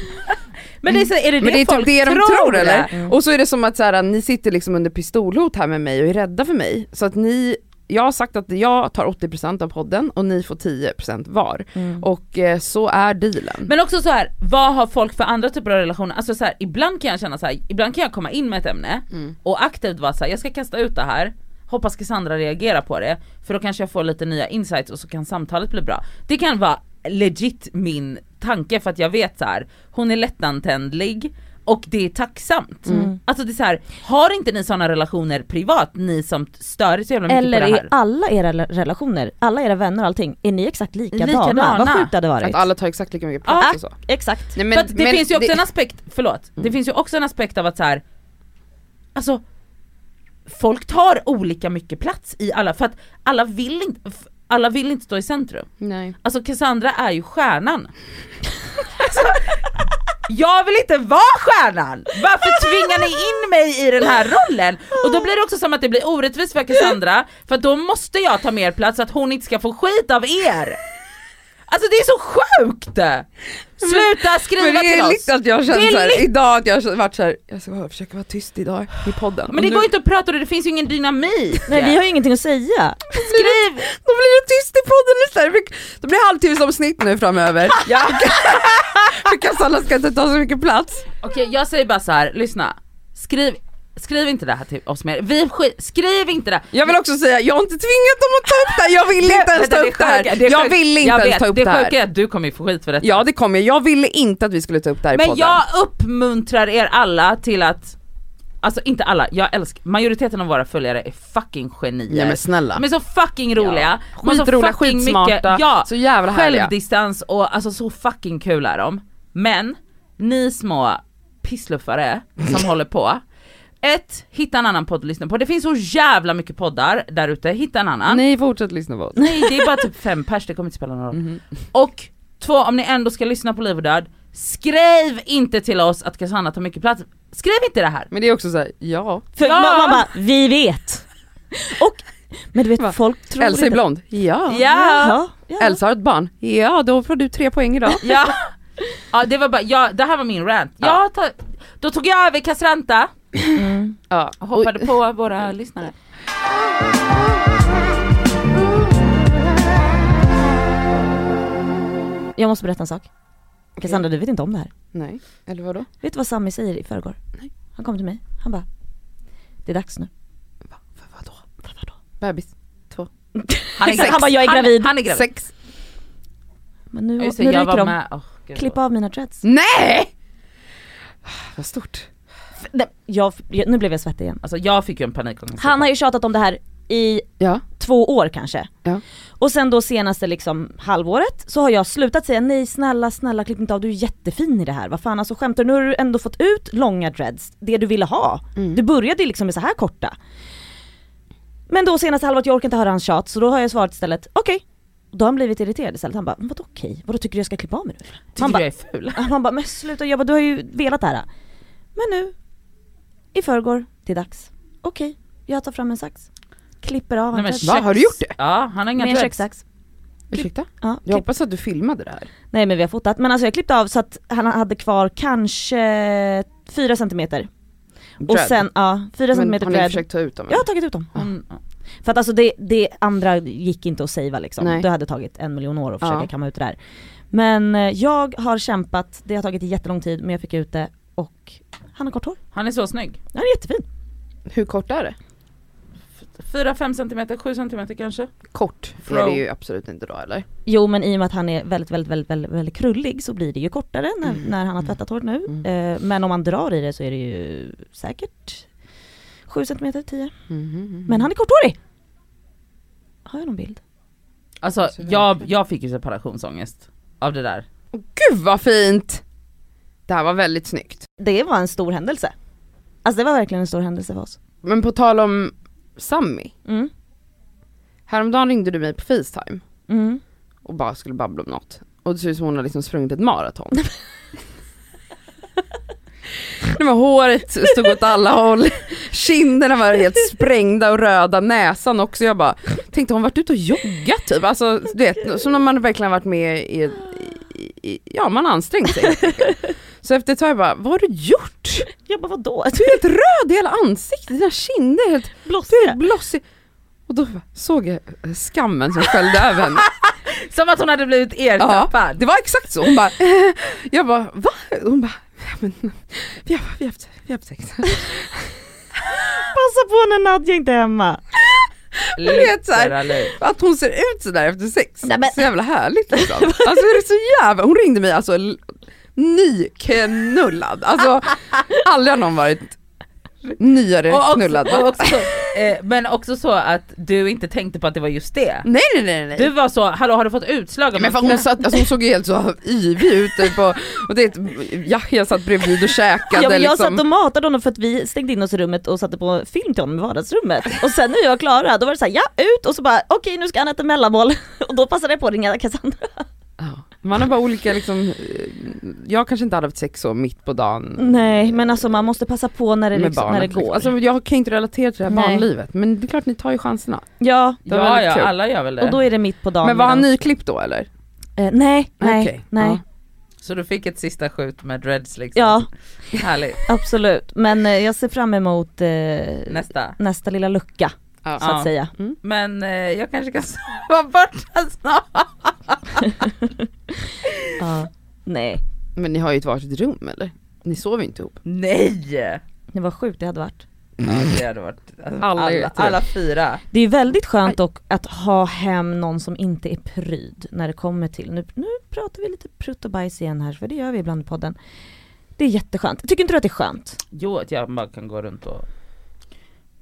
Men det är, så, är det Men det är folk typ det de tror eller? Mm. Och så är det som att så här, ni sitter liksom under pistolhot här med mig och är rädda för mig. Så att ni, jag har sagt att jag tar 80% av podden och ni får 10% var. Mm. Och eh, så är dealen. Men också så här, vad har folk för andra typer av relationer? Alltså så här, ibland kan jag känna så här, ibland kan jag komma in med ett ämne Mm. och aktivt vara så här, jag ska kasta ut det här, hoppas Cassandra reagerar på det, för då kanske jag får lite nya insights och så kan samtalet bli bra. Det kan vara legit min tanke för att jag vet så här, hon är lättantändlig och det är tacksamt. Mm. Alltså det är så här, har inte ni sådana relationer privat, ni som stör er så jävla mycket Eller på det är här? alla era re- relationer, alla era vänner och allting, är ni exakt likadana? Likadana. Vad sjukt det hade Att varit. alla tar exakt lika mycket plats Ja. och så. Exakt. Nej, för att det men finns ju också det- en aspekt, förlåt, det finns ju också en aspekt av att så här, alltså folk tar olika mycket plats i alla, för att alla vill inte, alla vill inte stå i centrum. Nej. Alltså Cassandra är ju stjärnan. [laughs] alltså, jag vill inte vara stjärnan! Varför tvingar ni in mig i den här rollen? Och då blir det också som att det blir orättvist för Cassandra, för då måste jag ta mer plats så att hon inte ska få skit av er. Alltså det är så sjukt! Sluta skriva Men det till är oss! lite att jag Det känner är såhär, idag att jag har varit såhär, jag ska bara försöka vara tyst idag i podden. Men det nu- går inte att prata och det finns ju ingen dynamik. Nej vi har ju ingenting att säga. Skriv! Då blir det tyst i podden istället, då blir det halvtimmesomsnitt nu framöver. [laughs] Ja. För Cassandra ska inte ta så mycket plats. Okej jag säger bara så här, lyssna. Skriv, skriv inte det här till oss mer. Vi skriv inte det. Jag vill också säga, jag har inte tvingat dem att ta upp det här, jag vill inte ens ta det upp det här. Jag ville inte ens ta upp det det här. sjuka är att du kommer ju få skit för detta. Ja det kommer jag, jag ville inte att vi skulle ta upp det här i Men podden. jag uppmuntrar er alla till att, alltså inte alla, jag älskar, majoriteten av våra följare är fucking genier. Nej men snälla. De är så fucking roliga, Ja, skitroliga, skitsmarta, mycket, ja, så jävla härliga. självdistans och alltså så fucking kul är de. Men, ni små pissluffare som [laughs] håller på, ett, hitta en annan podd att lyssna på. Det finns så jävla mycket poddar där ute, hitta en annan. Nej fortsätt lyssna på oss. Nej det är bara typ fem pers, det kommer inte spela någon roll. Mhm. Och två, om ni ändå ska lyssna på Liv och Död, Skriv inte till oss att Cassandra tar mycket plats. Skriv inte det här. Men det är också såhär, ja. För Ja. man, bara, vi vet. Och, men du vet Va? folk tror Elsa är blond, ja. Ja. Ja. Elsa har ett barn, ja då får du tre poäng idag. [laughs] Ja. ja det var bara, ja, det här var min rant. Ja, ta, då tog jag över Cassandra Mm. Ja. och hoppade på våra lyssnare. Jag måste berätta en sak. Cassandra du vet inte om det här. Nej, eller vadå? Vet du vad Sammy säger i förrgår? Nej. Han kom till mig, han bara Det är dags nu. Va? För vadå? För vadå? Bebis? Två? [laughs] Han är sex. han bara, "Jag är gravid." Han, han är gravid. Sex? Men nu, nu ryker de. med. Oh. Klipp av mina dreads. Nej! Vad stort. Nej, jag, nu blev jag svettig igen. Alltså jag fick ju en panikångest. Han har ju tjatat om det här i Ja. två år kanske. Ja. Och sen då senaste liksom halvåret så har jag slutat säga nej snälla snälla klipp inte av, du är jättefin i det här. Vad fan alltså skämtar du? Nu har du ändå fått ut långa dreads, det du ville ha. Mm. Du började liksom med så här korta. Men då senaste halvåret, jag orkar inte höra hans tjat så då har jag svarat istället okej. Då har han blivit irriterad istället. Han bara, vadå okej? Vadå tycker du jag ska klippa av mig nu? Tycker han du bara, jag är ful? [laughs] han bara, men sluta, jag bara, du har ju velat det här. Men nu, i förrgår, är dags. Okej, jag tar fram en sax. Klipper av Nej, men hans Va, köks- har du gjort det? Ja, han har inga med en kökssax. Ursäkta? Ja, Jag klipp. hoppas att du filmade det här. Nej men vi har fotat, men alltså jag klippte av så att han hade kvar kanske 4 centimeter. Och Dread. sen, ja, 4 Men centimeter har ni dread. försökt ta ut dem? Jag har tagit ut dem. Hon, För att alltså det, det andra gick inte att savea liksom. Nej. Det hade tagit en miljon år att försöka Ja. kamma ut det där. Men eh, jag har kämpat, det har tagit jättelång tid men jag fick ut det och han har kort hår. han är så snygg. Han är jättefin. Hur kort är det? 4-5 centimeter, 7 centimeter kanske. Kort Fro. är det ju absolut inte då eller? Jo men i och med att han är väldigt, väldigt, väldigt, väldigt, väldigt krullig så blir det ju kortare när, Mm. när han har tvättat håret nu. Mm. Eh, men om man drar i det så är det ju säkert 7 centimeter, 10. Mhm. Men han är korthårig! Har jag någon bild? Alltså Så jag, jag fick ju separationsångest av det där. Gud vad fint! Det här var väldigt snyggt. Det var en stor händelse. Alltså det var verkligen en stor händelse för oss. Men på tal om Sammy. Mm. Häromdagen ringde du mig på Facetime Mm. och bara skulle babbla om något. Och det ser ut som hon har liksom sprungit ett maraton. [laughs] Det var håret stod åt alla håll, kinderna var helt sprängda och röda, näsan också. Jag bara tänkte hon varit ute och joggat typ. Alltså du vet, som när man verkligen varit med i, i, i ja man ansträngt sig. Så efter ett tag jag bara, vad har du gjort? [laughs] Jag bara vadå? Du är helt röd i hela ansiktet, dina kinder är helt, Blossiga? blossig. Och då såg jag skammen som sköljde över henne. [laughs] Som att hon hade blivit Ja, ertappad. det var exakt så. Hon bara, [laughs] jag bara va? Hon bara, ja, men, vi har, vi har, haft, vi har haft sex. Passa på när Nadja inte är hemma. vet så här. Att hon ser ut sådär efter sex, Nej, men- så jävla härligt liksom. Alltså det är så jävla, hon ringde mig alltså nyknullad. Alltså aldrig har någon varit nyare Och också, knullad. och också, eh, men också så att du inte tänkte på att det var just det. Nej nej nej nej. Du var så, hallå har du fått utslag men för något? hon, satt, alltså hon såg ju helt så yvig ut på, och det, Yahya satt bredvid och käkade Ja, men jag liksom. satt och matade honom för att vi stängde in oss i rummet och satte på film till honom i vardagsrummet. Och sen när jag var klara, då var det så här, ja ut och så bara okej nu ska han äta mellanmål. [laughs] Och då passade jag på att ringa Cassandra. Man har bara olika liksom, eh, jag kanske inte hade haft sex så mitt på dagen Nej men alltså man måste passa på när det, liksom, när det går. Alltså jag kan inte relatera till det här Nej. barnlivet men det är klart ni tar ju chanserna. ja, Ja ja, alla gör väl det. och då är det mitt på dagen. Men var han medan- nyklippt då eller? Eh, nej, nej, Okej, nej. ja. Så du fick ett sista skjut med dreads liksom? Ja, Härligt. [laughs] absolut. Men eh, jag ser fram emot eh, Nästa. nästa lilla lucka Ja. så att Ja. säga. Men eh, jag kanske kan [laughs] sova borta snart. [laughs] [laughs] Ja. Nej, Men ni har ju ett varsitt rum eller? Ni sover ju inte ihop. Nej! det var sjukt det hade varit. Ja, det hade varit, alltså, Alla alla, alla, fyra. Det är väldigt skönt dock att ha hem någon som inte är pryd när det kommer till, nu, nu pratar vi lite prutt och bajs igen här för det gör vi ibland i podden. Det är jätteskönt. Tycker inte du att det är skönt? Jo att jag bara kan gå runt och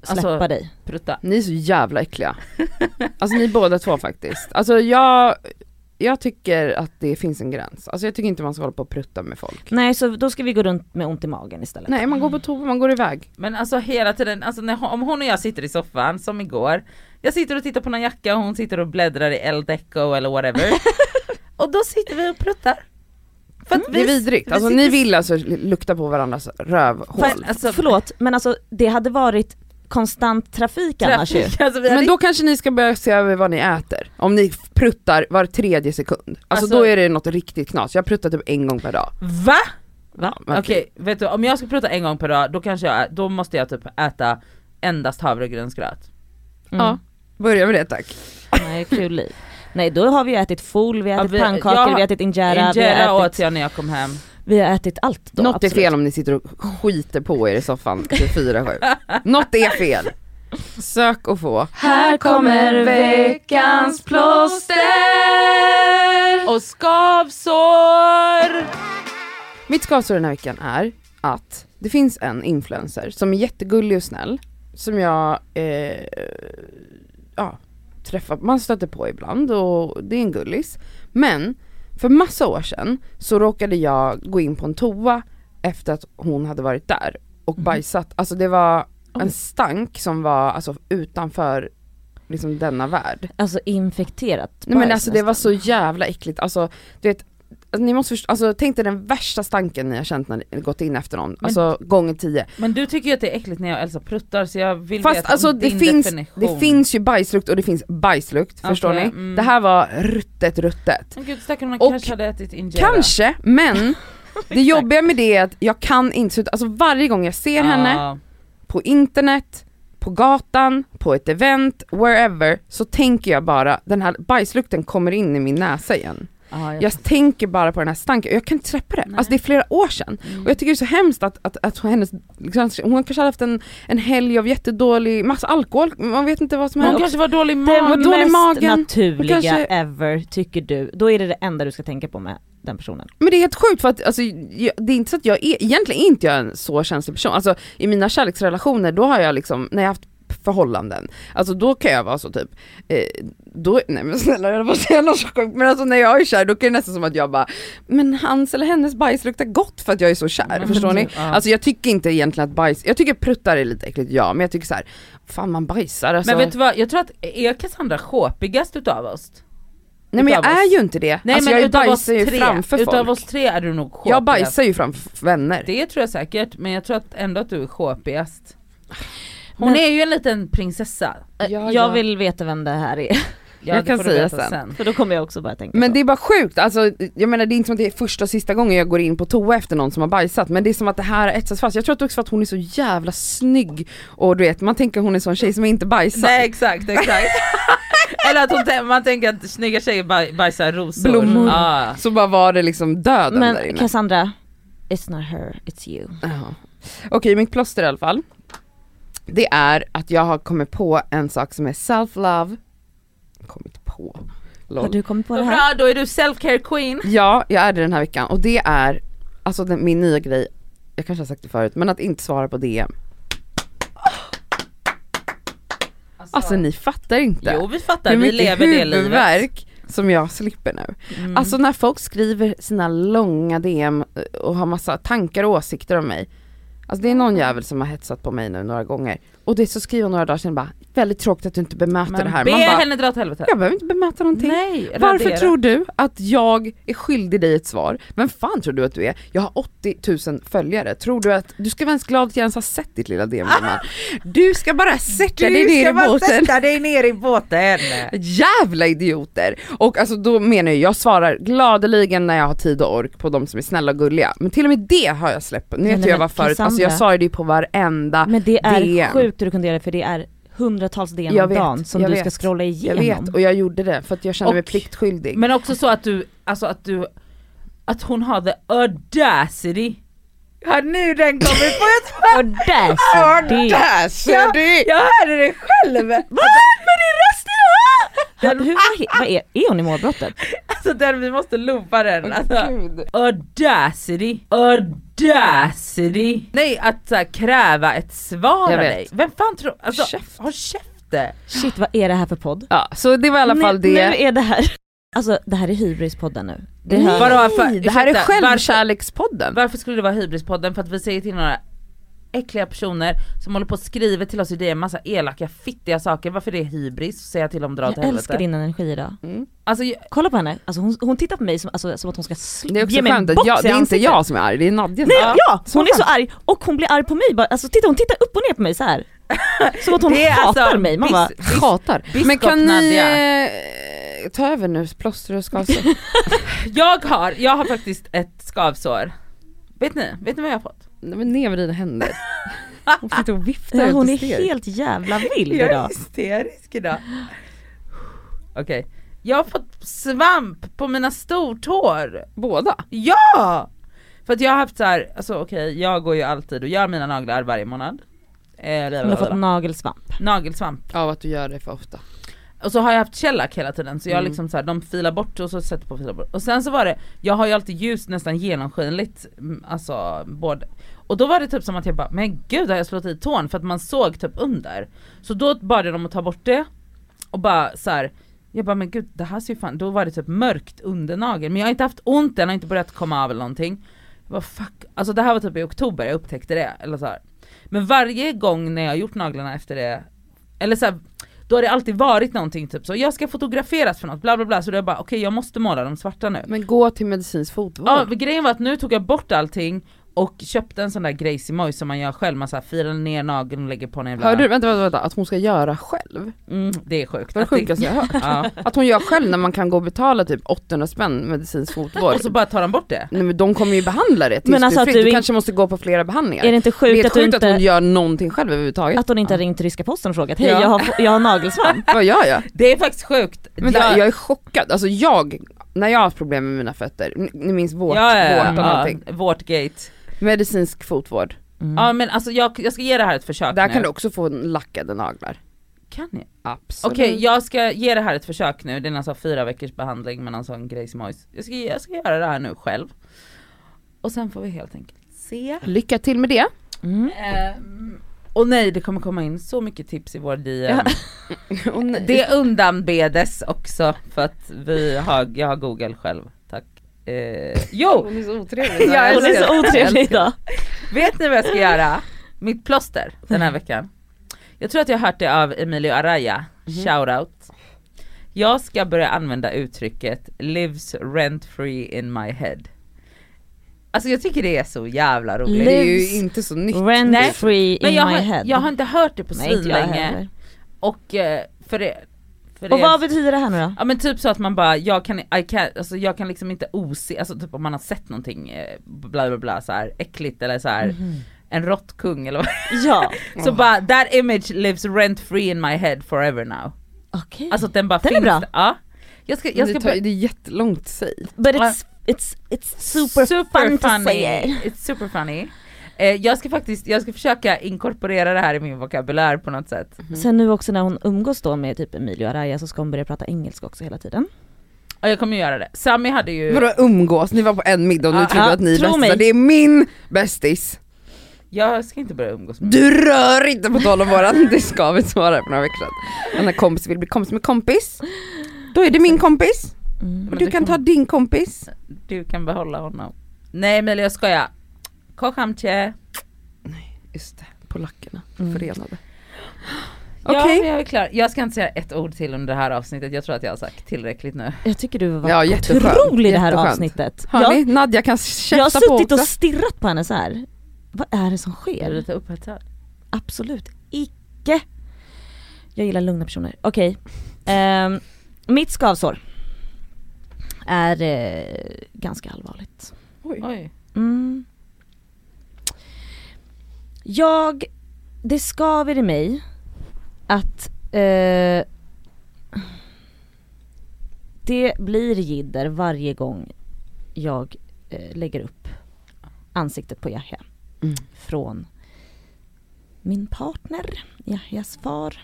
Släppa Alltså- dig. prutta. Ni är så jävla äckliga. Alltså ni båda två faktiskt. Alltså jag, jag tycker att det finns en gräns. Alltså jag tycker inte man ska hålla på och prutta med folk. Nej så då ska vi gå runt med ont i magen istället. Nej man går på toa, man går iväg. Men alltså hela tiden, alltså när, om hon och jag sitter i soffan som igår, jag sitter och tittar på någon jacka och hon sitter och bläddrar i El Deco eller whatever. [laughs] och då sitter vi och pruttar. För att Det är vi- vidrigt. vi Alltså sitter- ni vill alltså lukta på varandras rövhål. Fast, alltså, Förlåt, men alltså det hade varit konstant trafik annars ju. alltså, hade Men då kanske ni ska börja se över vad ni äter. Om ni pruttar var tredje sekund. Alltså, Alltså- då är det något riktigt knas. Jag pruttar typ en gång per dag. Va? Va? Okej, vet du om jag ska prata en gång per dag, då kanske jag, då måste jag typ äta endast havregrynsgröt. Mm. Ja. Börja med det tack. Nej, kul liv. Nej då har vi ätit fool, vi har Ja, ätit vi- pannkakor, jag- vi har ätit injera, vi Injera åt jag när jag kom hem. Vi har ätit allt då. Något är absolut. fel om ni sitter och skiter på er i soffan 24-7. Något är fel. Sök och få. Här kommer veckans plåster och skavsår! Mitt skavsår den här veckan är att det finns en influencer som är jättegullig och snäll, som jag eh, ja, träffar, man stöter på ibland och det är en gullis. Men för massa år sedan så råkade jag gå in på en toa efter att hon hade varit där och bajsat. Alltså det var en stank som var alltså utanför liksom denna värld. Alltså infekterat Nej men bajs alltså det var så nästan. jävla äckligt, alltså du vet ni måste förstå, alltså tänk dig den värsta stanken ni har känt när ni gått in efter någon, alltså gånger tio. Men du tycker ju att det är äckligt när jag och Elsa pruttar så jag vill Fast veta alltså om det din finns, definition. det finns ju bajslukt och det finns bajslukt, förstår Okej, ni? mm. Det här var ruttet ruttet. Men gud stackarn man Och kanske hade ätit injera. Kanske, men [laughs] det jobbiga med det är att jag kan inte alltså varje gång jag ser henne Ja. på internet, på gatan, på ett event, wherever, så tänker jag bara den här bajslukten kommer in i min näsa igen. Ja, jag- Jag tänker bara på den här stanken, jag kan inte släppa det. Nej. Alltså det är flera år sedan. Mm. Och jag tycker det är så hemskt att, att, att hennes, liksom, hon kanske hade haft en, en helg av jättedålig, massa alkohol, man vet inte vad som Hon hände. kanske var dålig i Det magen. var var dålig i mest magen. naturliga Kanske- ever tycker du, då är det det enda du ska tänka på med den personen. Men det är helt sjukt för att alltså, jag, det är inte så att jag är, egentligen är inte jag en så känslig person. Alltså i mina kärleksrelationer då har jag liksom, när jag har haft förhållanden, alltså då kan jag vara så typ, eh, då, nej men snälla jag får säga något så sjukt, men alltså när jag är kär då kan det nästan som att jag bara, men hans eller hennes bajs luktar gott för att jag är så kär, Men förstår ni? ja. Alltså jag tycker inte egentligen att bajs, jag tycker pruttar är lite äckligt ja, men jag tycker så här, fan man bajsar alltså. Men vet du vad, jag tror att är Cassandra sjåpigast utav oss? nej men jag utav är ju inte det, Nej alltså men jag utav oss bajsar ju tre, framför utav folk. oss tre är du nog sjåpigast. Jag bajsar ju framför vänner. Det tror jag säkert, men jag tror att ändå att du är sjåpigast. Hon Men- är ju en liten prinsessa. Äh, Ja, jag ja. vill veta vem det här är, [laughs] Ja, Jag kan säga veta sen. för då kommer jag också bara tänka Men så. det är bara sjukt, alltså, jag menar det är inte som att det är första och sista gången jag går in på toa efter någon som har bajsat men det är som att det här har etsats fast. Jag tror att också för att hon är så jävla snygg och du vet man tänker hon är en sån tjej som inte bajsar. Nej exakt, exakt. [laughs] Eller att hon, man tänker att snygga tjejer baj, bajsar rosor. Blommor. Ja. Så bara var det liksom döden där Men inne. Cassandra, it's not her, it's you. Okej mitt plåster i alla fall. Det är att jag har kommit på en sak som är self-love. Kommit på. Har Lol. du kommit på det här? bra, då är du self-care queen. Ja, jag är det den här veckan och det är alltså den, min nya grej, jag kanske har sagt det förut, men att inte svara på DM. Alltså ni fattar inte. Jo vi fattar, hur vi lever det livet. som jag slipper nu. Mm. Alltså när folk skriver sina långa DM och har massa tankar och åsikter om mig. Alltså det är någon jävel som har hetsat på mig nu några gånger. Och det så skriver hon några dagar sedan bara, väldigt tråkigt att du inte bemöter men det här. be Man bara, henne dra åt helvete. jag behöver inte bemöta någonting. Nej, Varför radera. tror du att jag är skyldig dig ett svar? Vem fan tror du att du är? Jag har 80 000 följare. Tror du att, du ska vara ens glad att jag ens har sett ditt lilla DM [laughs] gumman. Du ska bara sätta dig ner i båten. dig ner i båten. Jävla idioter! Och alltså då menar jag, jag svarar gladeligen när jag har tid och ork på de som är snälla och gulliga. Men till och med det har jag släppt. Nu vet jag vad förut, alltså jag sa ju det på varenda Men det är DM. sjukt hur du kunde göra det för det är hundratals DM Jag om dagen som jag du ska vet. scrolla Jag igenom. vet och jag gjorde det för att jag kände mig Och- pliktskyldig. Men också så att du, alltså att du, att hon har the audacity. Har nu den kommit på ett. Där ser du! Jag hörde det själv! [laughs] Va? Men det är rösten jag Hur, vad, he- vad är, är hon i målbrottet? Alltså den, vi måste loopa den. Alltså. Gud. Audacity, audacity. Nej att så här, kräva ett svar av dig. Vem fan tror, alltså Käft. håll käften. Shit vad är det här för podd? Ja, så det var i alla fall nu, det. Nu är det här, alltså det här är hybrispodden nu. Det Nej, Vadå, för- det här är självkärlekspodden. Varför skulle det vara hybrispodden? För att vi säger till några äckliga personer som håller på och skriver till oss i DM massa elaka fittiga saker, varför det är hybris, säga till dem dra åt Jag älskar helvete. din energi idag. Mm. Alltså jag- Kolla på henne, alltså hon, hon tittar på mig som, alltså, som att hon ska sl- Det är också ge mig en box jag, det är inte jag som är arg, det är Nadja som Nej, är arg. ja! Så Hon är så arg och hon blir arg på mig bara, alltså titta hon tittar upp och ner på mig så här. Som att hon Det är hatar alltså mig. Man bara, bis- Hatar. Biskop Men kan ni Nadja. eh, ta över nu, plåster och skavsår? [laughs] jag har, jag har faktiskt ett skavsår. Vet ni? Vet ni vad jag har fått? Nej men ner med dina händer. [laughs] Hon sitter och viftar ja, hon är helt jävla vild Jag är idag. hysterisk idag. Okej, jag har fått svamp på mina stortår. Båda? Ja! För att jag har haft så här, alltså okej jag går ju alltid och gör mina naglar varje månad. Eh, Hon har fått nagelsvamp. Nagelsvamp. Av att du gör det för ofta. Och så har jag haft shellac hela tiden så jag Mm. liksom så här, de filar bort och så sätter på filar bort. Och sen så var det, jag har ju alltid ljus nästan genomskinligt, mm, alltså både och då var det typ som att jag bara, men gud har jag slått i tån? För att man såg typ under. Så då bad jag dem att ta bort det och bara så här. Jag bara men gud det här ser ju fan, då var det typ mörkt under nageln men jag har inte haft ont, den har inte börjat komma av eller någonting. Jag bara fuck, alltså det här var typ i oktober jag upptäckte det, eller så här. Men varje gång när jag har gjort naglarna efter det, eller så här, då har det alltid varit någonting typ så, jag ska fotograferas för något, bla bla bla, så då jag bara okej jag måste måla dem svarta nu. Men gå till medicinsk fotvård. Ja, grejen var att nu tog jag bort allting och köpte en sån där Moy som man gör själv, man så här filar ner nageln och lägger på en jävla... Hörde du, vänta, vänta, vänta, att hon ska göra själv? Mm, det är sjukt. Det var det sjukaste jag hört. ja. Att hon gör själv när man kan gå och betala typ 800 spänn medicinsk fotvård. Och så bara tar de bort det. Nej men de kommer ju behandla det Men alltså du är du in- kanske måste gå på flera behandlingar. Är det inte det är sjukt att du sjukt att hon inte, gör någonting själv överhuvudtaget. att hon inte har ringt ryska posten och frågat hej Ja. jag, har, jag har nagelsvamp? [laughs] Vad gör jag? Det är faktiskt sjukt. Men jag, jag är chockad, alltså jag, när jag har haft problem med mina fötter, ni- minns vårt, ja, ja, vårt och ja, någonting. vårtgate. Medicinsk fotvård. Mm. Ja men alltså jag, jag ska ge det här ett försök Där nu. kan du också få lackade naglar. Kan jag? Absolut. Okej jag ska ge det här ett försök nu, det är alltså fyra veckors behandling med någon sån Moys. Jag ska, jag ska göra det här nu själv. Och sen får vi helt enkelt se. Lycka till med det. Mm. Ehm, och nej det kommer komma in så mycket tips i vår DM. Och nej. Det undanbedes också för att vi har, jag har google själv. Eh, jo! Hon är så otrevlig. Ja, Hon är så otrevlig idag. Vet ni vad jag ska göra? [laughs] Mitt plåster den här veckan. Jag tror att jag har hört det av Emilio Araya, shoutout. Jag ska börja använda uttrycket 'lives rent free in my head' Alltså jag tycker det är så jävla roligt. Det är ju Lives inte så nytt. Rent Nej, free in jag my har, head. jag har inte hört det på Nej svinlänge och eh, för det, för Och det vad betyder det här nu då? Ja men typ så att man bara, jag kan, I can, alltså jag kan liksom inte ose, alltså typ om man har sett någonting eh, bla bla bla så här äckligt eller så här Mhm. en råttkung eller vad [laughs] Ja, Så bara, that image lives rent free in my head forever now. okej. Alltså att den bara Den är finns bra. där. Ja. Jag ska, jag ska det, tar, det är jättelångt säg. But it's, it's, it's super, fun to funny. say it. It's super funny. Eh, jag ska faktiskt, jag ska försöka inkorporera det här i min vokabulär på något sätt. Sen nu också när hon umgås då med typ Emilio Araya så ska hon börja prata engelska också hela tiden. Ja jag kommer göra det. Sami hade ju, Vadå umgås? Ni var på en middag och nu tror du ja, att ni är bästisar. Det är min bästis. jag ska inte börja umgås med Du rör inte på tal om våran, [laughs] det ska vi svara på några veckor sedan. När kompis vill bli kompis med kompis, då är det min kompis. Mm. Och du kan ta din kompis. du kan behålla honom. Nej men jag skojar. Kocham cię. Just det, polackerna Mm. förenade. Ja Okej. men jag är klar. Jag ska inte säga ett ord till under det här avsnittet, jag tror att jag har sagt tillräckligt nu. Jag tycker du var Ja, otrolig i det här Jätteskönt. avsnittet. Hör Jag? Nadja kan jag har käfta på suttit också. och stirrat på henne så här. Vad är det som Är du sker? lite upphetsad? Absolut icke. Jag gillar lugna personer. Okej. Ehm, mitt skavsår är eh, ganska allvarligt. Oj. Oj. Mm. Jag, det skaver i mig att eh, det blir jidder varje gång jag eh, lägger upp ansiktet på Yahya Mm. från min partner, Yahyas far.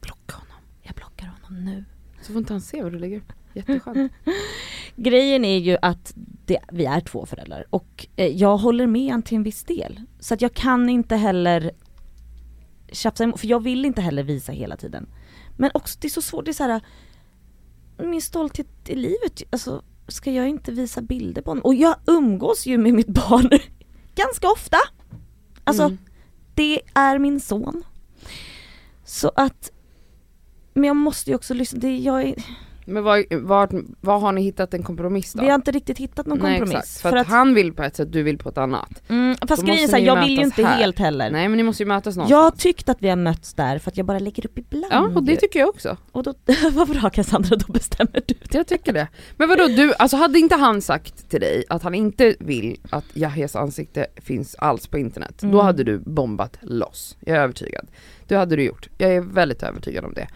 Blocka honom. Jag blockar honom nu. Så får inte han se vad du lägger upp. Jätteskönt. Grejen är ju att det, vi är två föräldrar och eh, jag håller med han till en viss del. Så att jag kan inte heller tjafsa emot, för jag vill inte heller visa hela tiden. Men också det är så svårt, det är så här. min stolthet i livet, alltså ska jag inte visa bilder på honom? Och jag umgås ju med mitt barn [laughs] ganska ofta. Alltså Mm. det är min son. Så att, men jag måste ju också lyssna, det, jag är, Men var, var, var har ni hittat en kompromiss då? vi har inte riktigt hittat någon Nej, kompromiss. exakt. För, att, han vill på ett sätt, du vill på ett annat. mm, fast då grejen är såhär, jag vill ju inte här. helt heller. Nej men ni måste ju mötas Jag någonstans. tyckt att vi har mötts där för att jag bara lägger upp ibland. Ja och det tycker jag också. Och då, [laughs] vad bra Cassandra, då bestämmer du. Jag tycker det. Men vadå du, alltså hade inte han sagt till dig att han inte vill att Yahyas ansikte finns alls på internet, då Mm. hade du bombat loss. Jag är övertygad. Det hade du gjort. Jag är väldigt övertygad om det.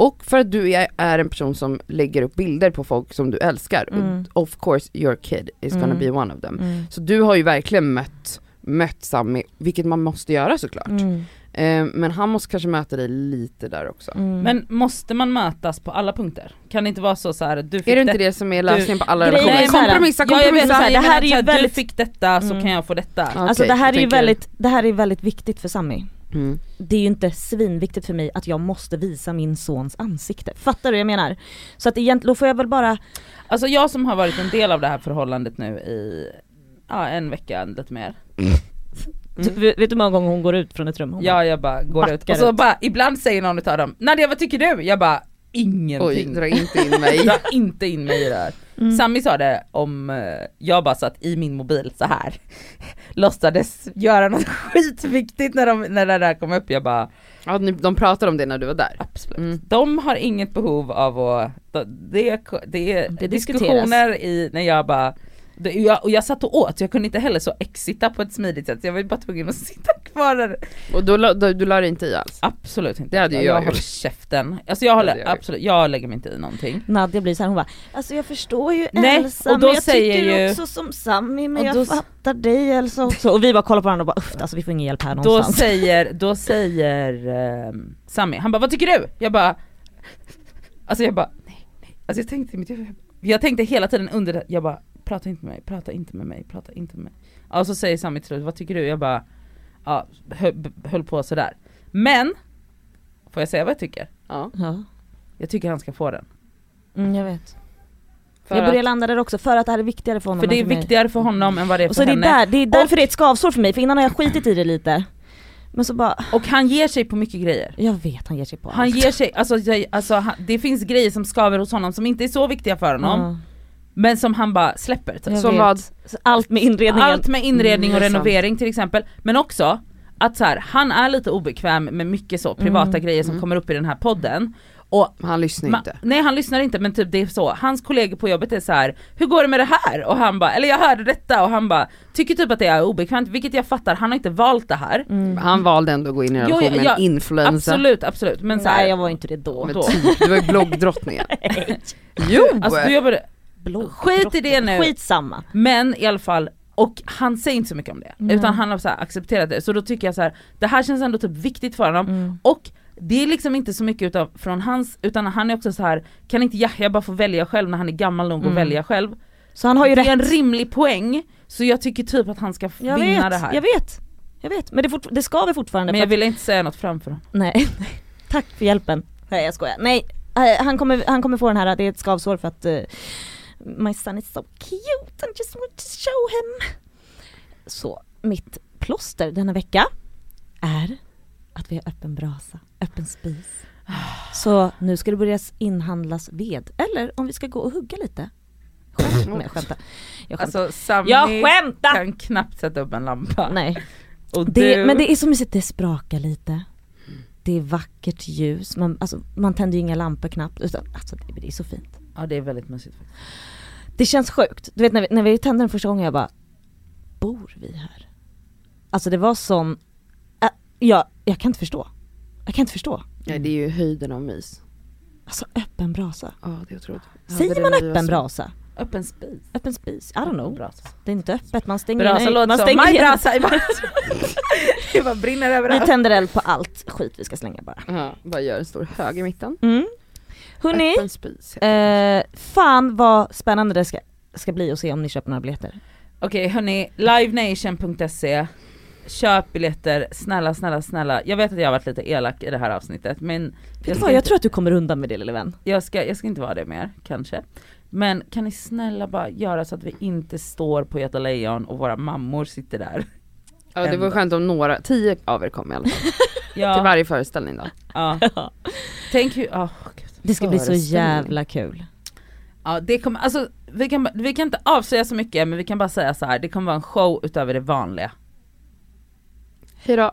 Och för att du är, en person som lägger upp bilder på folk som du älskar, Mm. of course your kid is gonna Mm. be one of them. Mm. Så du har ju verkligen mött, mött Sami, vilket man måste göra såklart. Mm. Eh, men han måste kanske möta dig lite där också. Mm. Men måste man mötas på alla punkter? Kan det inte vara så, så här, du fick Är det inte det- det som är lösningen på alla relationer? här- kompromissa, Ja, jag vet, kompromissa! så här, det här är ju väldigt- Du fick detta så Mm. kan jag få detta. Ja. Alltså det här, är ju väldigt, det här är väldigt viktigt för Sami. Mm. Det är ju inte svinviktigt för mig att jag måste visa min sons ansikte. Fattar du vad jag menar? Så att egentligen, då får jag väl bara, Alltså jag som har varit en del av det här förhållandet nu i ja, en vecka, lite mer. vet, vet du hur många gånger hon går ut från ett rum? Hon Ja jag bara går ut och så ut. bara, ibland säger någon utav dem Nadia vad tycker du? Jag bara ingenting. Oj, dra inte in mig. [laughs] Dra inte in mig i det här. Mm. Sami sa det om, eh, jag bara satt i min mobil så här [laughs] låtsades göra något [laughs] skitviktigt när, de, när det där kom upp, jag bara Ja, de pratade om det när du var där. absolut. Mm. De har inget behov av att, det, är- det är Det diskussioner i, när jag bara det, jag, och jag satt och åt, jag kunde inte heller så exita på ett smidigt sätt, jag var bara tvungen att [laughs] sitta kvar där. Och då, då, du la dig inte i alls? Absolut inte. Det hade ju jag jag håller käften. Alltså jag håller, jag absolut, jag lägger mig inte i någonting. Nadja blir så här, hon bara Alltså jag förstår ju Nej, Elsa och då men jag säger tycker ju- också som Sami men Och jag då- fattar dig Elsa [laughs] också. Och vi bara kollar på varandra och bara uff alltså vi får ingen hjälp här Då någonstans. säger, [laughs] då säger um, Sami, han bara vad tycker du? Jag bara, alltså jag bara, nej, nej. Alltså jag tänkte i mitt huvud, jag tänkte hela tiden under det, jag bara, prata inte med mig, prata inte med mig, prata inte med mig. Ja, och så säger Sami till slut, vad tycker du? Jag bara, ja, höll, höll på sådär. Men, får jag säga vad jag tycker? Ja. Ja, Jag tycker han ska få den. mm, jag vet. För jag börjar att, landa där också för att det här är viktigare för honom För det är mig. viktigare för honom än vad det är Och för så det är, henne. där, det är därför det är ett skavsår för mig, för innan har jag skitit i det lite. Men så bara, Och han ger sig på mycket grejer. jag vet han ger sig på Han allt. ger sig, alltså, alltså han, det finns grejer som skaver hos honom som inte är så viktiga för honom, Ja, men som han bara släpper. typ. Som vad? Allt med inredningen. Allt med inredning och Mm, renovering till exempel, men också att så här, han är lite obekväm med mycket så privata Mm. grejer som Mm. kommer upp i den här podden. Och Han lyssnar inte. nej han lyssnar inte men typ det är så, hans kollegor på jobbet är så här: hur går det med det här? Och han bara, eller jag hörde detta och han bara, tycker typ att det är obekvämt, vilket jag fattar, han har inte valt det här. Mm. Han valde ändå att gå in i en relation med en influencer. Absolut, absolut. Men så här, Nej jag var inte det då. Men då. typ, du var ju bloggdrottningen. [laughs] jo! alltså du jobbade, Blå, Skit i det nu. Skitsamma. Men i alla fall, och han säger inte så mycket om det, Nej. utan han har så accepterat det. Så då tycker jag så här, det här känns ändå typ viktigt för honom. Mm. Och det är liksom inte så mycket utav, från hans, utan han är också så här kan inte Yahya bara få välja själv när han är gammal nog att Mm. välja själv? Så han har ju det rätt. är en rimlig poäng, så jag tycker typ att han ska jag vinna vet, det här. jag vet. Jag vet, men det, fort, det ska vi fortfarande Men jag ville inte säga något framför honom. att, [laughs] nej, tack för hjälpen. Nej jag skojar. Nej, eh, han kommer, han kommer få den här, det är ett skavsår för att uh, My son is so cute and just want to show him. Så, mitt plåster denna vecka är att vi har öppen brasa, öppen spis. Så nu ska det börja inhandlas ved, eller om vi ska gå och hugga lite. Skämt, jag skämtar. Jag skämtar. Alltså Sami jag skämtar! kan knappt sätta upp en lampa. Nej. [laughs] Det, men det är så mysigt, det sprakar lite. Det är vackert ljus, man, alltså, man tänder ju inga lampor knappt. Utan, alltså, det, det är så fint. Ja det är väldigt mysigt faktiskt. Det känns sjukt. Du vet när vi, när vi tände den första gången jag bara, bor vi här? Alltså det var sån, äh, jag, jag kan inte förstå. Jag kan inte förstå. Ja, det är ju höjden av mys. Alltså öppen brasa. Ja det är otroligt. Säger man vi öppen brasa? Öppen spis. Öppen spis? I don't know. Brasa. Det är inte öppet, man stänger Brasa nej, låter man som stänger igen. brasa. [laughs] Det bara brinner Vi överallt. tänder eld på allt skit vi ska slänga bara. Ja, bara gör en stor hög i mitten. Mm. Hörni, eh, fan vad spännande det ska, ska bli att se om ni köper några biljetter. Okej hörni, livenation.se Köp biljetter, snälla snälla snälla. Jag vet att jag har varit lite elak i det här avsnittet men Vet du jag vad, jag inte, tror att du kommer undan med det lille vän. jag, ska, jag ska inte vara det mer, kanske. Men kan ni snälla bara göra så att vi inte står på Göta Lejon och våra mammor sitter där? Ja det var ändå. skönt om några, tio av er kom i alla fall. [laughs] Till Ja, varje föreställning då. ja. [laughs] Tänk hur, oh. Det ska bli så jävla kul. Ja det kommer, alltså vi kan, vi kan inte avslöja så mycket men vi kan bara säga så här. det kommer vara en show utöver det vanliga. Hejdå.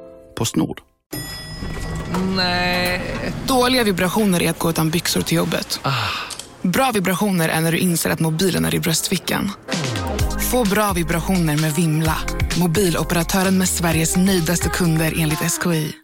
Postnord. Dåliga vibrationer är att gå utan byxor till jobbet. Bra vibrationer är när du inser att mobilen är i bröstfickan. Få bra vibrationer med Vimla. Mobiloperatören med Sveriges nöjdaste kunder enligt SKI.